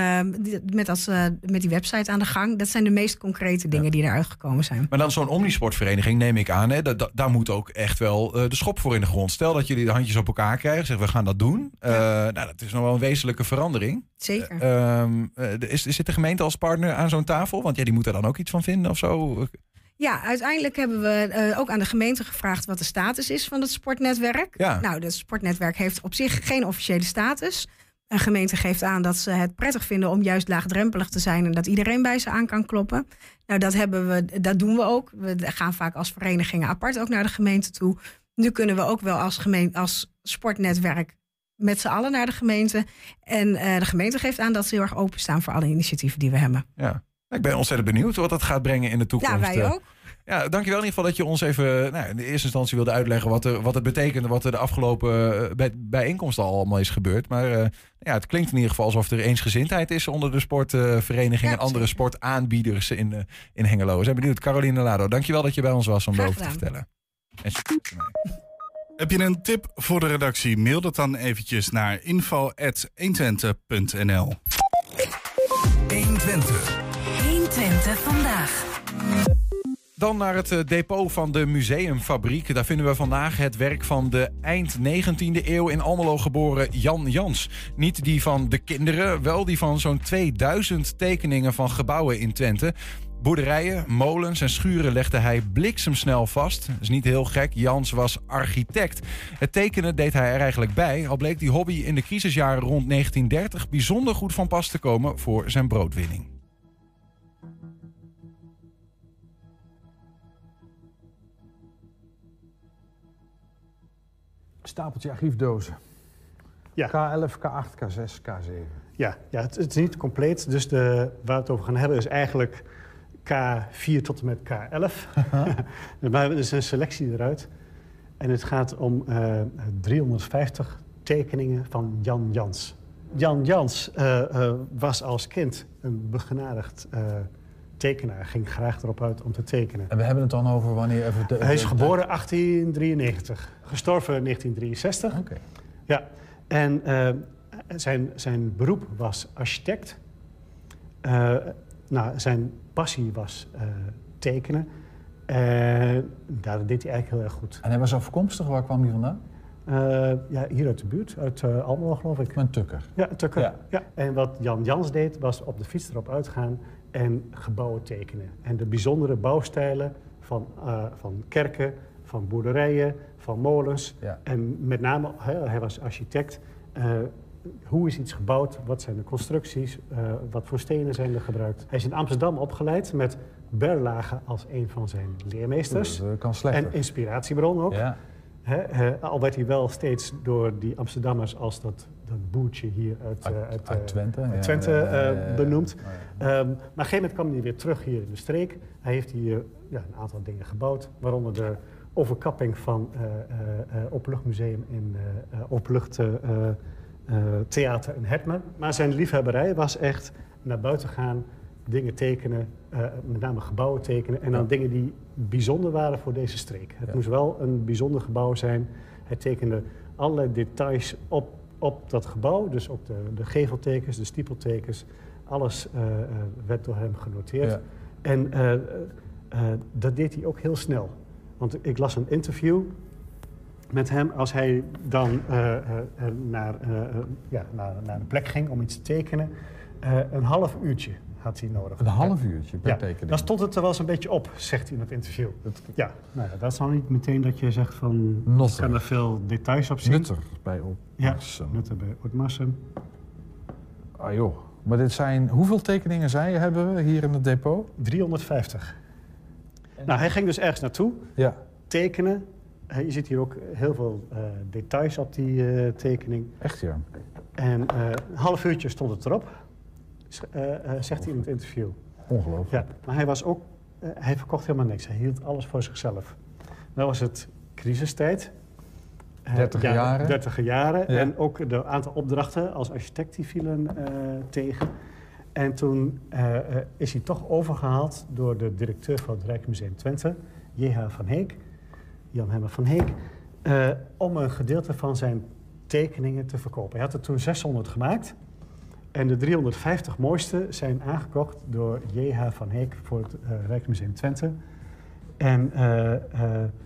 Speaker 10: die- met, als, eh, met die website aan de gang. Dat zijn de meest concrete dingen die eruit gekomen zijn.
Speaker 1: Maar dan zo'n omnisportvereniging neem ik aan. Hè, dat, dat- daar moet ook echt wel eh, de schop voor in de grond. Stel dat jullie de handjes op elkaar krijgen. Zeggen we gaan dat doen. Eh, nou, dat is nog wel een wezenlijke verandering.
Speaker 10: Zeker.
Speaker 1: Ehm, eh, is, zit de gemeente als partner aan zo'n tafel? Want ja, die moet er dan ook iets van vinden of zo.
Speaker 10: Ja, uiteindelijk hebben we eh, ook aan de gemeente gevraagd wat de status is van het sportnetwerk.
Speaker 1: Ja.
Speaker 10: Nou, het sportnetwerk heeft op zich geen officiële status. Een gemeente geeft aan dat ze het prettig vinden om juist laagdrempelig te zijn en dat iedereen bij ze aan kan kloppen. Nou, dat, hebben we, dat doen we ook. We gaan vaak als verenigingen apart ook naar de gemeente toe. Nu kunnen we ook wel als, gemeente, als sportnetwerk met z'n allen naar de gemeente. En eh, de gemeente geeft aan dat ze heel erg openstaan voor alle initiatieven die we hebben.
Speaker 1: Ja. Ik ben ontzettend benieuwd wat dat gaat brengen in de toekomst.
Speaker 10: Ja, wij
Speaker 1: Eh,
Speaker 10: ook.
Speaker 1: Ja, dankjewel in ieder geval dat je ons even nou, in de eerste instantie wilde uitleggen wat, er, wat het betekent en wat er de afgelopen eh, bij, bijeenkomsten al allemaal is gebeurd. Maar eh, ja, het klinkt in ieder geval alsof er eensgezindheid is onder de sportverenigingen en andere sportaanbieders in, eh, in Hengelo. We zijn benieuwd. Caroline Lado, dankjewel dat je bij ons was om erover te vertellen. En.
Speaker 2: Heb je een tip voor de redactie? Mail dat dan eventjes naar info.120.nl
Speaker 4: 120 vandaag.
Speaker 1: Dan naar het eh, depot van de Museumfabriek. Daar vinden we vandaag het werk van de eind 19e eeuw in Almelo geboren Jan Jans. Niet die van de kinderen, wel die van zo'n 2000 tekeningen van gebouwen in Twente. Boerderijen, molens en schuren legde hij bliksemsnel vast. Dat is niet heel gek, Jans was architect. Het tekenen deed hij er eigenlijk bij, al bleek die hobby in de crisisjaren rond 1930 bijzonder goed van pas te komen voor zijn broodwinning.
Speaker 11: Stapeltje archiefdozen.
Speaker 12: Ja.
Speaker 11: K11, K8, K6, K7.
Speaker 12: Ja, ja het, het is niet compleet. Dus de, waar we het over gaan hebben is eigenlijk K4 tot en met K11. maar er is een selectie eruit. En het gaat om eh, 350 tekeningen van Jan Jans. Jan Jans eh, eh, was als kind een begenadigd tekenaar. Ging graag erop uit om te tekenen.
Speaker 11: En we hebben het dan over wanneer... Even de,
Speaker 12: Hij is geboren 1893, gestorven in 1963.
Speaker 11: Oké.
Speaker 12: Ja, en eh, zijn, zijn beroep was architect. Eh, nou, zijn passie was eh, tekenen. En daar deed hij eigenlijk heel erg goed.
Speaker 11: En hij was afkomstig, waar kwam hij vandaan?
Speaker 12: Ja, hier uit de buurt, uit eh Almelo geloof ik.
Speaker 11: Een tukker.
Speaker 12: Ja, Tukker.
Speaker 11: Ja.
Speaker 12: Ja. En wat Jan Jans deed, was op de fiets erop uitgaan en gebouwen tekenen. En de bijzondere bouwstijlen van, eh, van kerken, van boerderijen, van molens.
Speaker 11: Ja.
Speaker 12: En met name, hij, hij was architect. eh, hoe is iets gebouwd? Wat zijn de constructies? eh, wat voor stenen zijn er gebruikt? Hij is in Amsterdam opgeleid met Berlage als een van zijn leermeesters.
Speaker 11: Dat kan slechter.
Speaker 12: En inspiratiebron ook.
Speaker 11: Ja.
Speaker 12: Al werd hij wel steeds door die Amsterdammers als dat, dat boertje hier uit,
Speaker 11: Uit-
Speaker 12: uit,
Speaker 11: uit Twente,
Speaker 12: uit Twente
Speaker 11: ja, ja,
Speaker 12: benoemd. Maar op een gegeven moment kwam hij weer terug hier in de streek. Hij heeft hier ja, een aantal dingen gebouwd, waaronder de overkapping van eh eh, eh, Openluchtmuseum in eh eh, Openlucht eh, eh, eh, Theater in Hetmen. Maar zijn liefhebberij was echt naar buiten gaan, dingen tekenen, met name gebouwen tekenen. En dan dingen die bijzonder waren voor deze streek. Het moest wel een bijzonder gebouw zijn. Hij tekende allerlei details op, op dat gebouw. Dus ook de, de geveltekens, de stiepeltekens. Alles eh, eh, werd door hem genoteerd.
Speaker 11: Ja.
Speaker 12: En eh, dat deed hij ook heel snel. Want ik las een interview met hem als hij dan naar, ja, naar, naar een plek ging om iets te tekenen. Een half uurtje had hij nodig.
Speaker 11: Een half uurtje per
Speaker 12: ja,
Speaker 11: tekening.
Speaker 12: Dan stond het er wel eens een beetje op, zegt hij in het interview. ja, nou ja, dat is dan niet meteen dat je zegt van...
Speaker 11: Notter.
Speaker 12: Ik kan er veel details op zien.
Speaker 11: Nutter bij
Speaker 12: Ja,
Speaker 11: Opmarsum.
Speaker 12: Nutter bij Ootmarsum.
Speaker 11: Ah joh. Maar dit zijn... Hoeveel tekeningen zei je hebben we hier in het depot?
Speaker 12: 350. Nou, hij ging dus ergens naartoe.
Speaker 11: Ja.
Speaker 12: Tekenen. Je ziet hier ook heel veel eh, details op die eh, tekening.
Speaker 11: Echt ja.
Speaker 12: En eh, een half uurtje stond het erop, zegt hij in het interview.
Speaker 11: Ongelooflijk.
Speaker 12: Ja, maar hij was ook, eh, hij verkocht helemaal niks. Hij hield alles voor zichzelf. Nou was het crisistijd. Eh,
Speaker 11: Dertiger jaren.
Speaker 12: Dertiger jaren.
Speaker 11: Ja.
Speaker 12: En ook de aantal opdrachten als architect die vielen eh, tegen. En toen eh, eh, is hij toch overgehaald door de directeur van het Rijksmuseum Twente, J.H. van Heek, Jan Hemmer van Heek, eh, om een gedeelte van zijn tekeningen te verkopen. Hij had er toen 600 gemaakt. En de 350 mooiste zijn aangekocht door J.H. van Heek voor het eh, Rijksmuseum Twente. En, eh, eh,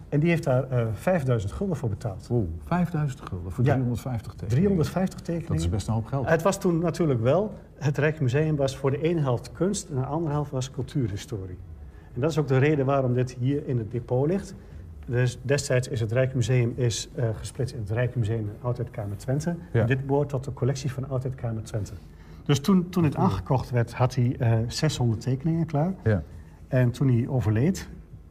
Speaker 12: en die heeft daar eh 5000 gulden voor betaald.
Speaker 11: Oeh, 5000 gulden voor
Speaker 12: Ja.
Speaker 11: 350 tekeningen.
Speaker 12: 350 tekeningen.
Speaker 11: Dat is best een hoop geld.
Speaker 12: Het was toen natuurlijk wel, het Rijksmuseum was voor de ene helft kunst en de andere helft was cultuurhistorie. En dat is ook de reden waarom dit hier in het depot ligt. Dus destijds is het Rijksmuseum is, gesplitst in het Rijksmuseum en Oudheidkamer Twente.
Speaker 11: Ja.
Speaker 12: En dit behoort tot de collectie van Oudheidkamer Twente. Dus toen, toen het aangekocht werd, had hij eh 600 tekeningen klaar.
Speaker 11: Ja.
Speaker 12: En toen hij overleed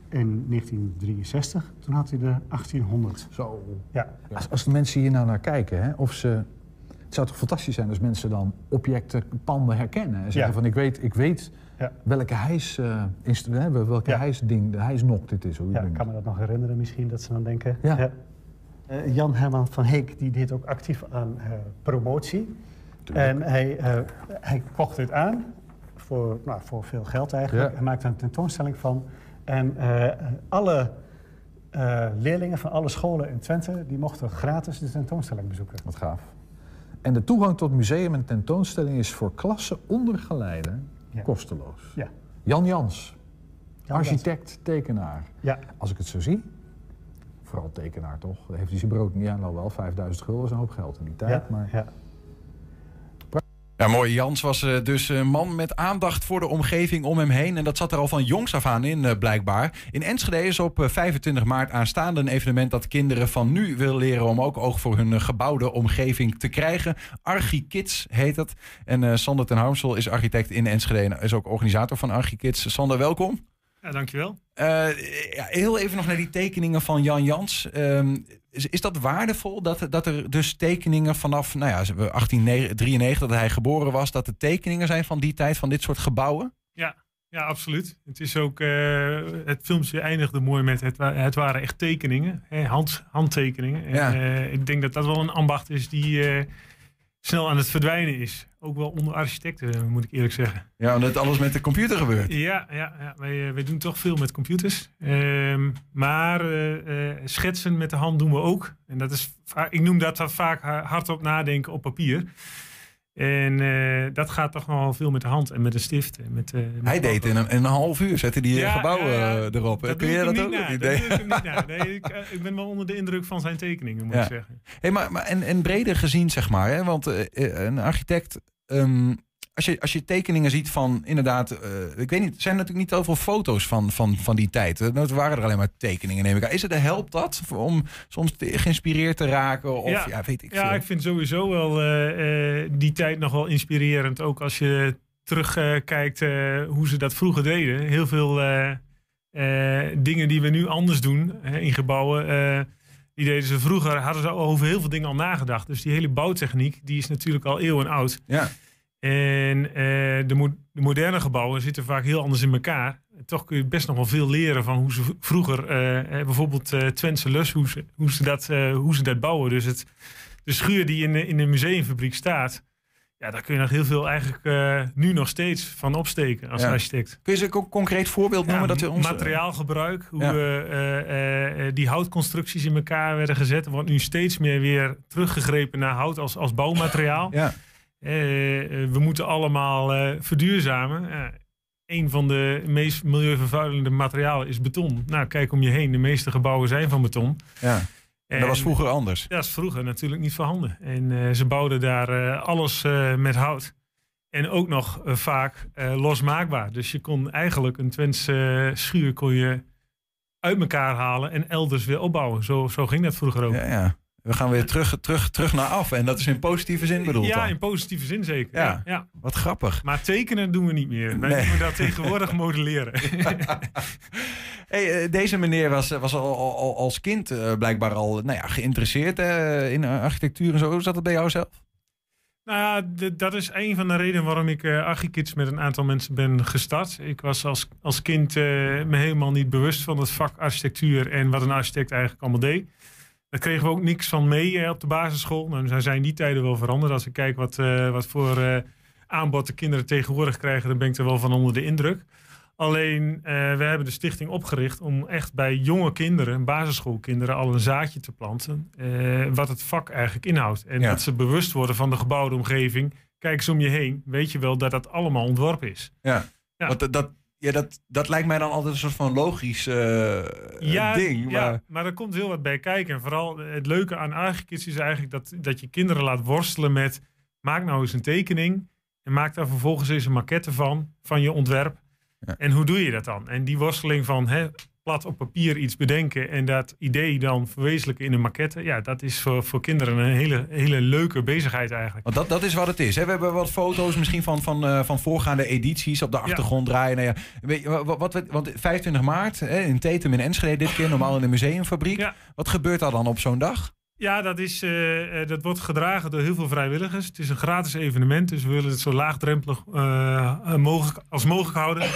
Speaker 12: in 1963, toen had hij er 1800.
Speaker 11: Zo.
Speaker 12: Ja.
Speaker 11: Als, als de mensen hier nou naar kijken, hè, of ze... Het zou toch fantastisch zijn als mensen dan objecten, panden herkennen. En zeggen
Speaker 12: Ja.
Speaker 11: van, ik weet, ik weet
Speaker 12: Ja.
Speaker 11: welke hijs, eh, hè, welke
Speaker 12: Ja.
Speaker 11: hijsding, de hijsnok dit is. Hoe je
Speaker 12: Ja, ik kan me dat nog herinneren misschien, dat ze dan denken.
Speaker 11: Ja.
Speaker 12: Eh, Jan Herman van Heek die deed ook actief aan eh, promotie. En hij, eh, hij kocht dit aan voor, nou, voor veel geld eigenlijk.
Speaker 11: Ja.
Speaker 12: Hij maakte een tentoonstelling van. En eh, alle eh, leerlingen van alle scholen in Twente... die mochten gratis de tentoonstelling bezoeken.
Speaker 11: Wat gaaf. En de toegang tot museum en tentoonstelling is voor klassen onder geleide
Speaker 12: Ja.
Speaker 11: kosteloos.
Speaker 12: Ja.
Speaker 11: Jan Jans,
Speaker 12: Jan
Speaker 11: architect, tekenaar.
Speaker 12: Ja.
Speaker 11: Als ik het zo zie, vooral tekenaar toch, heeft hij zijn brood niet aan, nou wel 5000 gulden is een hoop geld in die tijd.
Speaker 12: Ja,
Speaker 11: maar
Speaker 12: ja.
Speaker 1: Mooi. Jans was eh, dus een man met aandacht voor de omgeving om hem heen. En dat zat er al van jongs af aan in, eh, blijkbaar. In Enschede is op eh, 25 maart aanstaande een evenement dat kinderen van nu wil leren om ook oog voor hun eh, gebouwde omgeving te krijgen. ArchiKids heet het. En eh, Sander ten Harmsel is architect in Enschede en is ook organisator van ArchiKids. Sander, welkom.
Speaker 13: Ja, dankjewel.
Speaker 1: Ja, heel even nog naar die tekeningen van Jan Jans. Ehm, is, is dat waardevol dat, dat er dus tekeningen vanaf nou ja, 1893, dat hij geboren was, dat er tekeningen zijn van die tijd, van dit soort gebouwen?
Speaker 13: Ja, ja absoluut. Het is ook, eh, het filmpje eindigde mooi met, het, wa- het waren echt tekeningen, hè, hand, handtekeningen. En, eh, ik denk dat dat wel een ambacht is die snel aan het verdwijnen is. Ook wel onder architecten, eh, moet ik eerlijk zeggen.
Speaker 1: Ja, omdat alles met de computer gebeurt.
Speaker 13: Ja, ja, ja. Wij, eh, wij doen toch veel met computers. Ehm, maar eh, schetsen met de hand doen we ook. En dat is, ik noem dat dan vaak ha- hardop nadenken op papier. En eh, dat gaat toch wel veel met de hand en met een stift. En met, eh, met
Speaker 1: Hij deed in een, in een half uur, zette die
Speaker 13: Ja,
Speaker 1: gebouwen eh, erop.
Speaker 13: Dat
Speaker 1: Kun je dat ook?
Speaker 13: niet na.
Speaker 1: niet?
Speaker 13: Dat
Speaker 1: Nee.
Speaker 13: doe ik hem niet na. Nee, ik, eh, ik ben wel onder de indruk van zijn tekeningen, moet
Speaker 1: Ja.
Speaker 13: ik zeggen.
Speaker 1: Hey, maar, maar en, en breder gezien, zeg maar, hè? want eh, eh, een architect. ehm, als, je, als je tekeningen ziet van inderdaad, eh, ik weet niet, er zijn natuurlijk niet zoveel foto's van, van, van die tijd. Het waren er alleen maar tekeningen, neem ik aan. Is het, helpt dat om soms te- geïnspireerd te raken? Of ja, weet ik
Speaker 13: ja,
Speaker 1: veel.
Speaker 13: ik vind sowieso wel eh, eh, die tijd nog wel inspirerend. Ook als je terugkijkt hoe ze dat vroeger deden. Heel veel eh, eh, dingen die we nu anders doen in gebouwen. eh, die deden ze vroeger, hadden ze over heel veel dingen al nagedacht. Dus die hele bouwtechniek, die is natuurlijk al eeuwen oud.
Speaker 1: Ja.
Speaker 13: En eh, de, mo- de moderne gebouwen zitten vaak heel anders in elkaar. Toch kun je best nog wel veel leren van hoe ze vroeger, eh, bijvoorbeeld eh Twentse Lus, hoe ze, hoe, ze dat, hoe ze dat bouwen. Dus het, de schuur die in de, in de museumfabriek staat, Ja, daar kun je nog heel veel eigenlijk nu nog steeds van opsteken als
Speaker 1: Ja.
Speaker 13: architect.
Speaker 1: Kun je ze ook een concreet voorbeeld noemen? dat we ons,
Speaker 13: materiaalgebruik, hoe
Speaker 1: Ja.
Speaker 13: we, die houtconstructies in elkaar werden gezet. Er wordt nu steeds meer weer teruggegrepen naar hout als, als bouwmateriaal.
Speaker 1: Ja.
Speaker 13: Eh, eh, we moeten allemaal eh, verduurzamen. Een van de meest milieuvervuilende materialen is beton. Nou, kijk om je heen. De meeste gebouwen zijn van beton.
Speaker 1: Ja. En dat was vroeger anders.
Speaker 13: Dat is vroeger natuurlijk niet voorhanden. En ze bouwden daar alles met hout. En ook nog vaak losmaakbaar. Dus je kon eigenlijk een Twentse schuur kon je uit elkaar halen en elders weer opbouwen. Zo, zo ging dat vroeger ook.
Speaker 1: Ja, ja. We gaan weer terug, terug, terug naar af. En dat is in positieve zin bedoeld
Speaker 13: Ja,
Speaker 1: dan.
Speaker 13: in positieve zin zeker.
Speaker 1: Ja.
Speaker 13: Ja. Ja,
Speaker 1: Wat grappig.
Speaker 13: Maar tekenen doen we niet meer. Wij
Speaker 1: Nee.
Speaker 13: doen dat tegenwoordig modelleren.
Speaker 1: Hey, eh, deze meneer was, was al, al- al als kind eh, blijkbaar al nou ja, geïnteresseerd eh, in architectuur en zo. Hoe zat het bij jou zelf?
Speaker 13: Nou ja, dat is een van de redenen waarom ik eh Archikids met een aantal mensen ben gestart. Ik was als, als kind me helemaal niet bewust van het vak architectuur en wat een architect eigenlijk allemaal deed. Daar kregen we ook niks van mee op de basisschool. Nou, dan zijn die tijden wel veranderd. Als ik kijk wat, eh, wat voor eh, aanbod de kinderen tegenwoordig krijgen, dan ben ik er wel van onder de indruk. Alleen, eh, we hebben de stichting opgericht om echt bij jonge kinderen, basisschoolkinderen, al een zaadje te planten. wat het vak eigenlijk inhoudt. En
Speaker 1: Ja.
Speaker 13: dat ze bewust worden van de gebouwde omgeving. Kijk eens om je heen, weet je wel dat dat allemaal ontworpen is.
Speaker 1: Ja.
Speaker 13: Ja.
Speaker 1: Want dat, ja, dat, dat lijkt mij dan altijd een soort van logisch eh,
Speaker 13: ja,
Speaker 1: ding.
Speaker 13: ja,
Speaker 1: Maar,
Speaker 13: maar er komt heel wat bij kijken. En vooral het leuke aan Archikids is eigenlijk dat, dat je kinderen laat worstelen met... maak nou eens een tekening en maak daar vervolgens eens een maquette van, van je ontwerp. En hoe doe je dat dan? En die worsteling van hè, plat op papier iets bedenken... en dat idee dan verwezenlijken in een maquette... ja, dat is voor, voor kinderen een hele, hele leuke bezigheid eigenlijk.
Speaker 1: want dat, dat is wat het is. Hè? We hebben wat foto's misschien van, van, eh, van voorgaande edities op de achtergrond draaien. Nou ja, weet je, wat, want 25 maart hè, in Tetum in Enschede dit keer, normaal in de museumfabriek. Wat gebeurt daar dan op zo'n dag?
Speaker 13: Ja, dat, is, eh, eh, dat wordt gedragen door heel veel vrijwilligers. Het is een gratis evenement, dus we willen het zo laagdrempelig mogelijk, als mogelijk houden.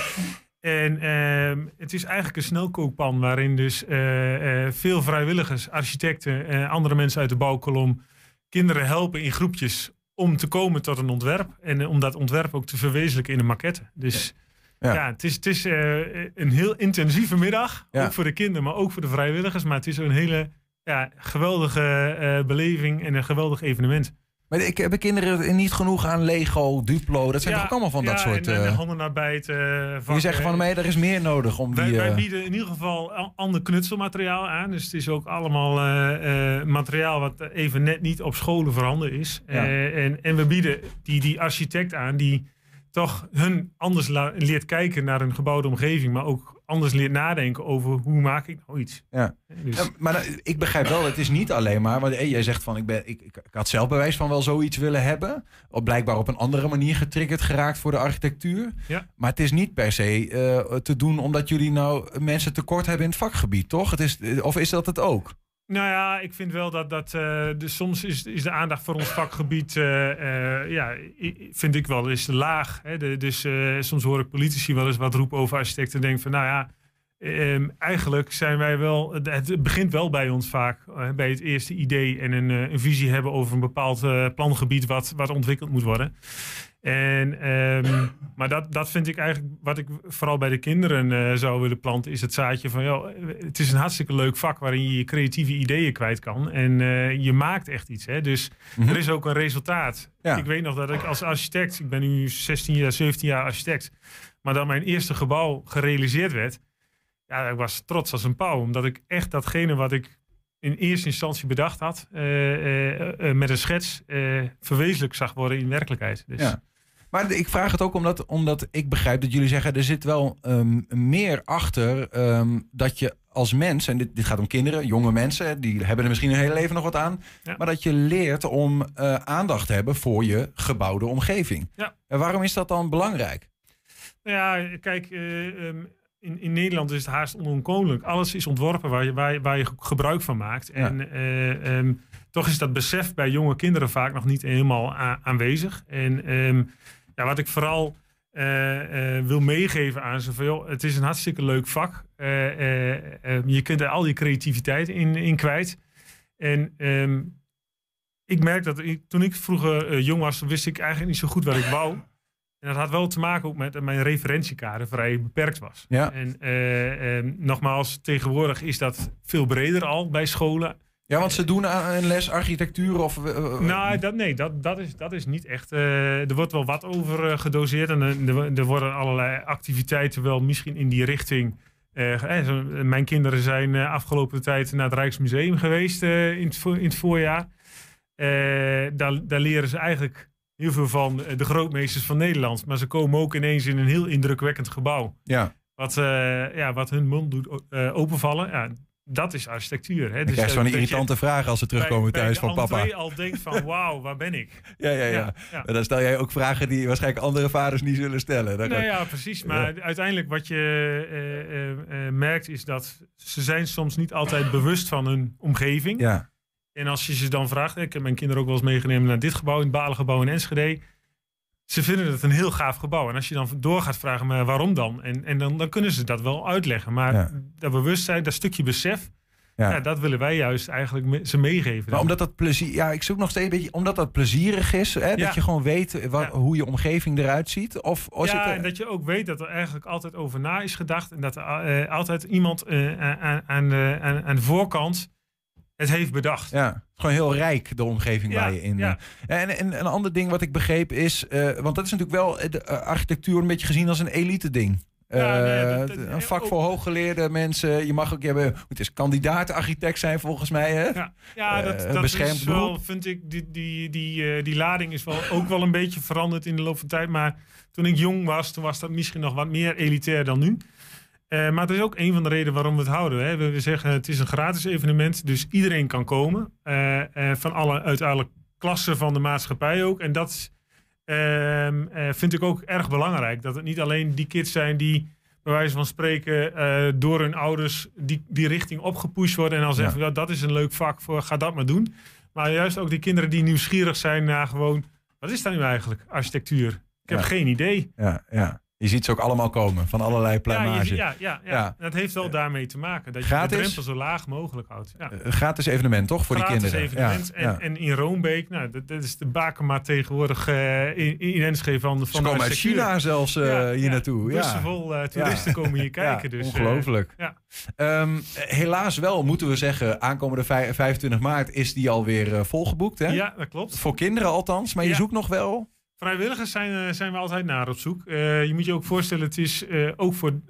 Speaker 13: En ehm, het is eigenlijk een snelkookpan waarin dus eh, eh, veel vrijwilligers, architecten en andere mensen uit de bouwkolom kinderen helpen in groepjes om te komen tot een ontwerp. En eh, om dat ontwerp ook te verwezenlijken in een maquette. Dus ja, het is, het is eh, een heel intensieve middag.
Speaker 1: Ja.
Speaker 13: Ook voor de kinderen, maar ook voor de vrijwilligers. Maar het is een hele ja, geweldige eh, beleving en een geweldig evenement.
Speaker 1: Maar ik heb kinderen niet genoeg aan Lego, Duplo. Dat zijn toch ook allemaal van dat
Speaker 13: ja,
Speaker 1: soort...
Speaker 13: En, en
Speaker 1: eh,
Speaker 13: handenarbeid. eh
Speaker 1: je
Speaker 13: vakken.
Speaker 1: zegt van, nee, er is meer nodig om
Speaker 13: Wij,
Speaker 1: die...
Speaker 13: wij
Speaker 1: eh,
Speaker 13: bieden in ieder geval al- ander knutselmateriaal aan. Dus het is ook allemaal eh, materiaal wat even net niet op scholen voorhanden is.
Speaker 1: Ja.
Speaker 13: En, en we bieden die, die architect aan die toch hun anders leert kijken naar een gebouwde omgeving. Maar ook anders leert nadenken over hoe maak ik nou iets.
Speaker 1: Ja.
Speaker 13: Dus-
Speaker 1: Ja, maar nou, ik begrijp wel, het is niet alleen maar. Want eh, jij zegt van ik, ben, ik, ik, ik had zelf bewijs van wel zoiets willen hebben. Of blijkbaar op een andere manier getriggerd geraakt voor de architectuur.
Speaker 13: Ja. Maar
Speaker 1: het is niet per se eh, te doen omdat jullie nou mensen tekort hebben in het vakgebied, toch? Het is, eh, of is dat het ook?
Speaker 13: Nou ja, ik vind wel dat, dat eh, soms is, is de aandacht voor ons vakgebied, eh, eh, ja, vind ik wel eens laag. Hè? Dus soms hoor ik politici wel eens wat roepen over architecten en denk van, nou ja, ehm, eigenlijk zijn wij wel, het begint wel bij ons vaak, bij het eerste idee en een, een visie hebben over een bepaald plangebied wat, wat ontwikkeld moet worden. En, ehm, maar dat, dat vind ik eigenlijk, wat ik vooral bij de kinderen eh, zou willen planten, is het zaadje van, joh, het is een hartstikke leuk vak waarin je je creatieve ideeën kwijt kan. En eh, je maakt echt iets. Hè? Dus
Speaker 1: Mhm.
Speaker 13: er is ook een resultaat.
Speaker 1: Ja.
Speaker 13: Ik weet nog dat ik als architect, ik ben nu 16 jaar, 17 jaar architect, maar dat mijn eerste gebouw gerealiseerd werd, ja, ik was trots als een pauw, omdat ik echt datgene wat ik in eerste instantie bedacht had, eh, met een schets verwezenlijk zag worden in werkelijkheid. Dus,
Speaker 1: Ja. Maar ik vraag het ook omdat, omdat ik begrijp dat jullie zeggen... er zit wel ehm, meer achter ehm, dat je als mens... en dit, dit gaat om kinderen, jonge mensen... die hebben er misschien hun hele leven nog wat aan... maar dat je leert om eh, aandacht te hebben voor je gebouwde omgeving.
Speaker 13: Ja.
Speaker 1: En waarom is dat dan belangrijk?
Speaker 13: Nou ja, kijk, eh, ehm, in, in Nederland is het haast onontkoomlijk. Alles is ontworpen waar je, waar je, waar je gebruik van maakt. En eh, ehm, toch is dat besef bij jonge kinderen vaak nog niet helemaal aanwezig. En ja, wat ik vooral eh, eh, wil meegeven aan ze, van, joh, het is een hartstikke leuk vak. Eh, eh, eh, je kunt er al die creativiteit in, in kwijt. En ehm, ik merk dat ik, toen ik vroeger jong was, wist ik eigenlijk niet zo goed wat ik wou. En dat had wel te maken ook met dat mijn referentiekader vrij beperkt was.
Speaker 1: Ja.
Speaker 13: En eh, eh, nogmaals, tegenwoordig is dat veel breder al bij scholen.
Speaker 1: Ja, want ze doen aan een les architectuur of... eh, eh,
Speaker 13: Nou, dat, nee, dat, dat, is, dat is niet echt. eh, er wordt wel wat over eh, gedoseerd. En eh, er, er worden allerlei activiteiten wel misschien in die richting. eh, eh, mijn kinderen zijn eh, afgelopen tijd naar het Rijksmuseum geweest eh, in, het, in het voorjaar. Eh, daar, daar leren ze eigenlijk heel veel van eh, de grootmeesters van Nederland. Maar ze komen ook ineens in een heel indrukwekkend gebouw.
Speaker 1: Ja.
Speaker 13: Wat, eh, ja, wat hun mond doet eh, openvallen. Ja, dat is architectuur. Hè?
Speaker 1: Dan krijg zo'n
Speaker 13: je
Speaker 1: irritante vraag als ze terugkomen
Speaker 13: bij-
Speaker 1: thuis
Speaker 13: bij
Speaker 1: van papa.
Speaker 13: al denkt van wauw, waar ben ik?
Speaker 1: Ja, ja, ja.
Speaker 13: Ja, ja.
Speaker 1: En dan stel jij ook vragen die waarschijnlijk andere vaders niet zullen stellen. Dan
Speaker 13: Nou ja, precies. Maar uiteindelijk wat je eh, eh, eh, merkt is dat ze zijn soms niet altijd bewust van hun omgeving.
Speaker 1: Ja.
Speaker 13: En als je ze dan vraagt, ik heb mijn kinderen ook wel eens meegenomen naar dit gebouw, in het Balengebouw in Enschede. Ze vinden het een heel gaaf gebouw. En als je dan door gaat vragen, maar waarom dan? En, en dan, dan kunnen ze dat wel uitleggen. Maar
Speaker 1: Ja.
Speaker 13: dat bewustzijn, dat stukje besef,
Speaker 1: Ja.
Speaker 13: ja. dat willen wij juist eigenlijk me- ze meegeven.
Speaker 1: Maar omdat dat plezier, ja, ik zoek nog steeds een beetje, omdat dat plezierig is, hè,
Speaker 13: Ja.
Speaker 1: dat je gewoon weet eh, hoe je omgeving eruit ziet. Of, of
Speaker 13: ja,
Speaker 1: er-
Speaker 13: en dat je ook weet dat er eigenlijk altijd over na is gedacht. En dat er eh, altijd iemand eh, aan, aan, aan de voorkant het heeft bedacht.
Speaker 1: Ja, gewoon heel rijk de omgeving
Speaker 13: Ja,
Speaker 1: waar je in.
Speaker 13: ja.
Speaker 1: En, en een ander ding wat ik begreep is, eh, want dat is natuurlijk wel eh, de eh, architectuur een beetje gezien als een elite ding.
Speaker 13: Ja, nee, dat- dat-
Speaker 1: een vak voor hooggeleerde mensen. Je mag ook je hebben, het is kandidaat-architect zijn volgens mij. Hè?
Speaker 13: Ja, ja dat, dat is wel, vind ik, die, die, die, die lading is wel, ook wel een beetje veranderd in de loop van tijd. Maar toen ik jong was, toen was dat misschien nog wat meer elitair dan nu. Eh, maar dat is ook een van de redenen waarom we het houden. Hè. We, zeggen het is een gratis evenement, dus iedereen kan komen. Eh, eh, van alle, uit alle klassen van de maatschappij ook. En dat ehm, eh, vind ik ook erg belangrijk. Dat het niet alleen die kids zijn die bij wijze van spreken door hun ouders die, die richting opgepusht worden. En dan zeggen, ja. dat is een leuk vak voor, ga dat maar doen. Maar juist ook die kinderen die nieuwsgierig zijn naar gewoon, wat is dat nu eigenlijk, architectuur? Ik heb geen idee.
Speaker 1: Ja, ja. Je ziet ze ook allemaal komen van allerlei
Speaker 13: je- ja, ja, ja. Dat heeft wel daarmee te maken. Dat je de drempel zo laag mogelijk houdt. Ja.
Speaker 1: Een gratis evenement, toch? Voor
Speaker 13: Gratis
Speaker 1: die kinderen.
Speaker 13: evenement. En, en in Roombeek, nou, dat, dat is de bakema tegenwoordig eh, in, in Enschede van, van
Speaker 1: Ze komen uit. China zelfs eh, hier naartoe. Ja.
Speaker 13: Bussen vol eh, toeristen komen hier kijken. Dus, eh,
Speaker 1: ongelooflijk.
Speaker 13: ja.
Speaker 1: Ehm, helaas wel, moeten we zeggen, aankomende vij- 25 maart is die alweer eh, volgeboekt. Hè?
Speaker 13: Ja, dat klopt.
Speaker 1: Voor kinderen althans, maar je zoekt nog wel.
Speaker 13: Vrijwilligers zijn, eh, zijn we altijd naar op zoek. Eh, je moet je ook voorstellen, het is eh, ook voor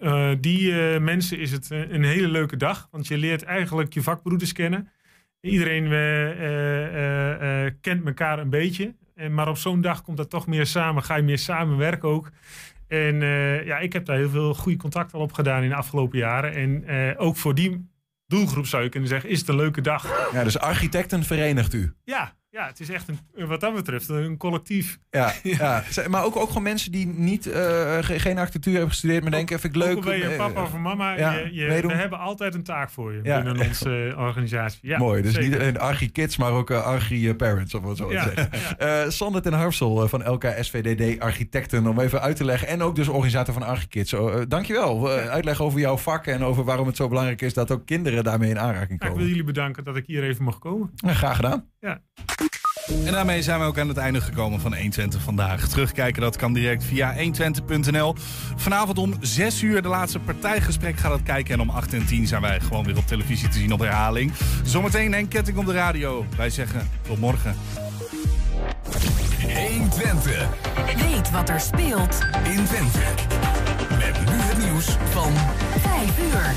Speaker 13: die mensen is het een hele leuke dag. Want je leert eigenlijk je vakbroeders kennen. Iedereen kent elkaar een beetje. En, maar op zo'n dag komt dat toch meer samen. Ga je meer samenwerken ook. En ja, ik heb daar heel veel goede contact al op gedaan in de afgelopen jaren. En ook voor die doelgroep zou je kunnen zeggen, is het een leuke dag.
Speaker 1: Ja, dus architecten verenigt u.
Speaker 13: Ja, ja het is echt een, wat dat betreft een collectief.
Speaker 1: Ja, ja. Maar ook, ook gewoon mensen die niet, eh, ge- geen architectuur hebben gestudeerd, maar denken, vind ik leuk.
Speaker 13: Ook ben je
Speaker 1: eh,
Speaker 13: papa of mama,
Speaker 1: ja,
Speaker 13: je, je- we hebben altijd een taak voor je
Speaker 1: Ja.
Speaker 13: binnen onze eh, organisatie. Ja,
Speaker 1: Mooi, dus
Speaker 13: zeker.
Speaker 1: niet alleen archi-kids, maar ook uh, archi-parents, of wat zo
Speaker 13: Ja,
Speaker 1: zeggen. Sander ten Harfsel van LK SVDD Architecten, om even uit te leggen. En ook dus organisator van Archi-kids. Uh, dankjewel. Uitleg over jouw vak en over waarom het zo belangrijk is dat ook kinderen daarmee in aanraking
Speaker 13: Nou, ik
Speaker 1: komen.
Speaker 13: wil jullie bedanken dat ik hier even mag komen.
Speaker 1: Graag gedaan.
Speaker 13: Ja.
Speaker 2: En daarmee zijn we ook aan het einde gekomen van 120 vandaag. Terugkijken dat kan direct via 120.nl. Vanavond om 6 uur de laatste partijgesprek gaat het kijken. En om 8 en 10 zijn wij gewoon weer op televisie te zien op herhaling. Zometeen Henk Ketting op de radio. Wij zeggen tot morgen.
Speaker 4: 120. Weet wat er speelt in Twente. Met nu het nieuws van 5 uur.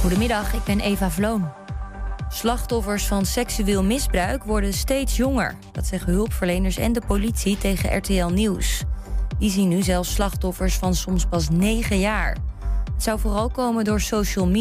Speaker 14: Goedemiddag, ik ben Eva Vloon. Slachtoffers van seksueel misbruik worden steeds jonger. Dat zeggen hulpverleners en de politie tegen RTL Nieuws. Die zien nu zelfs slachtoffers van soms pas 9 jaar. Het zou vooral komen door social media.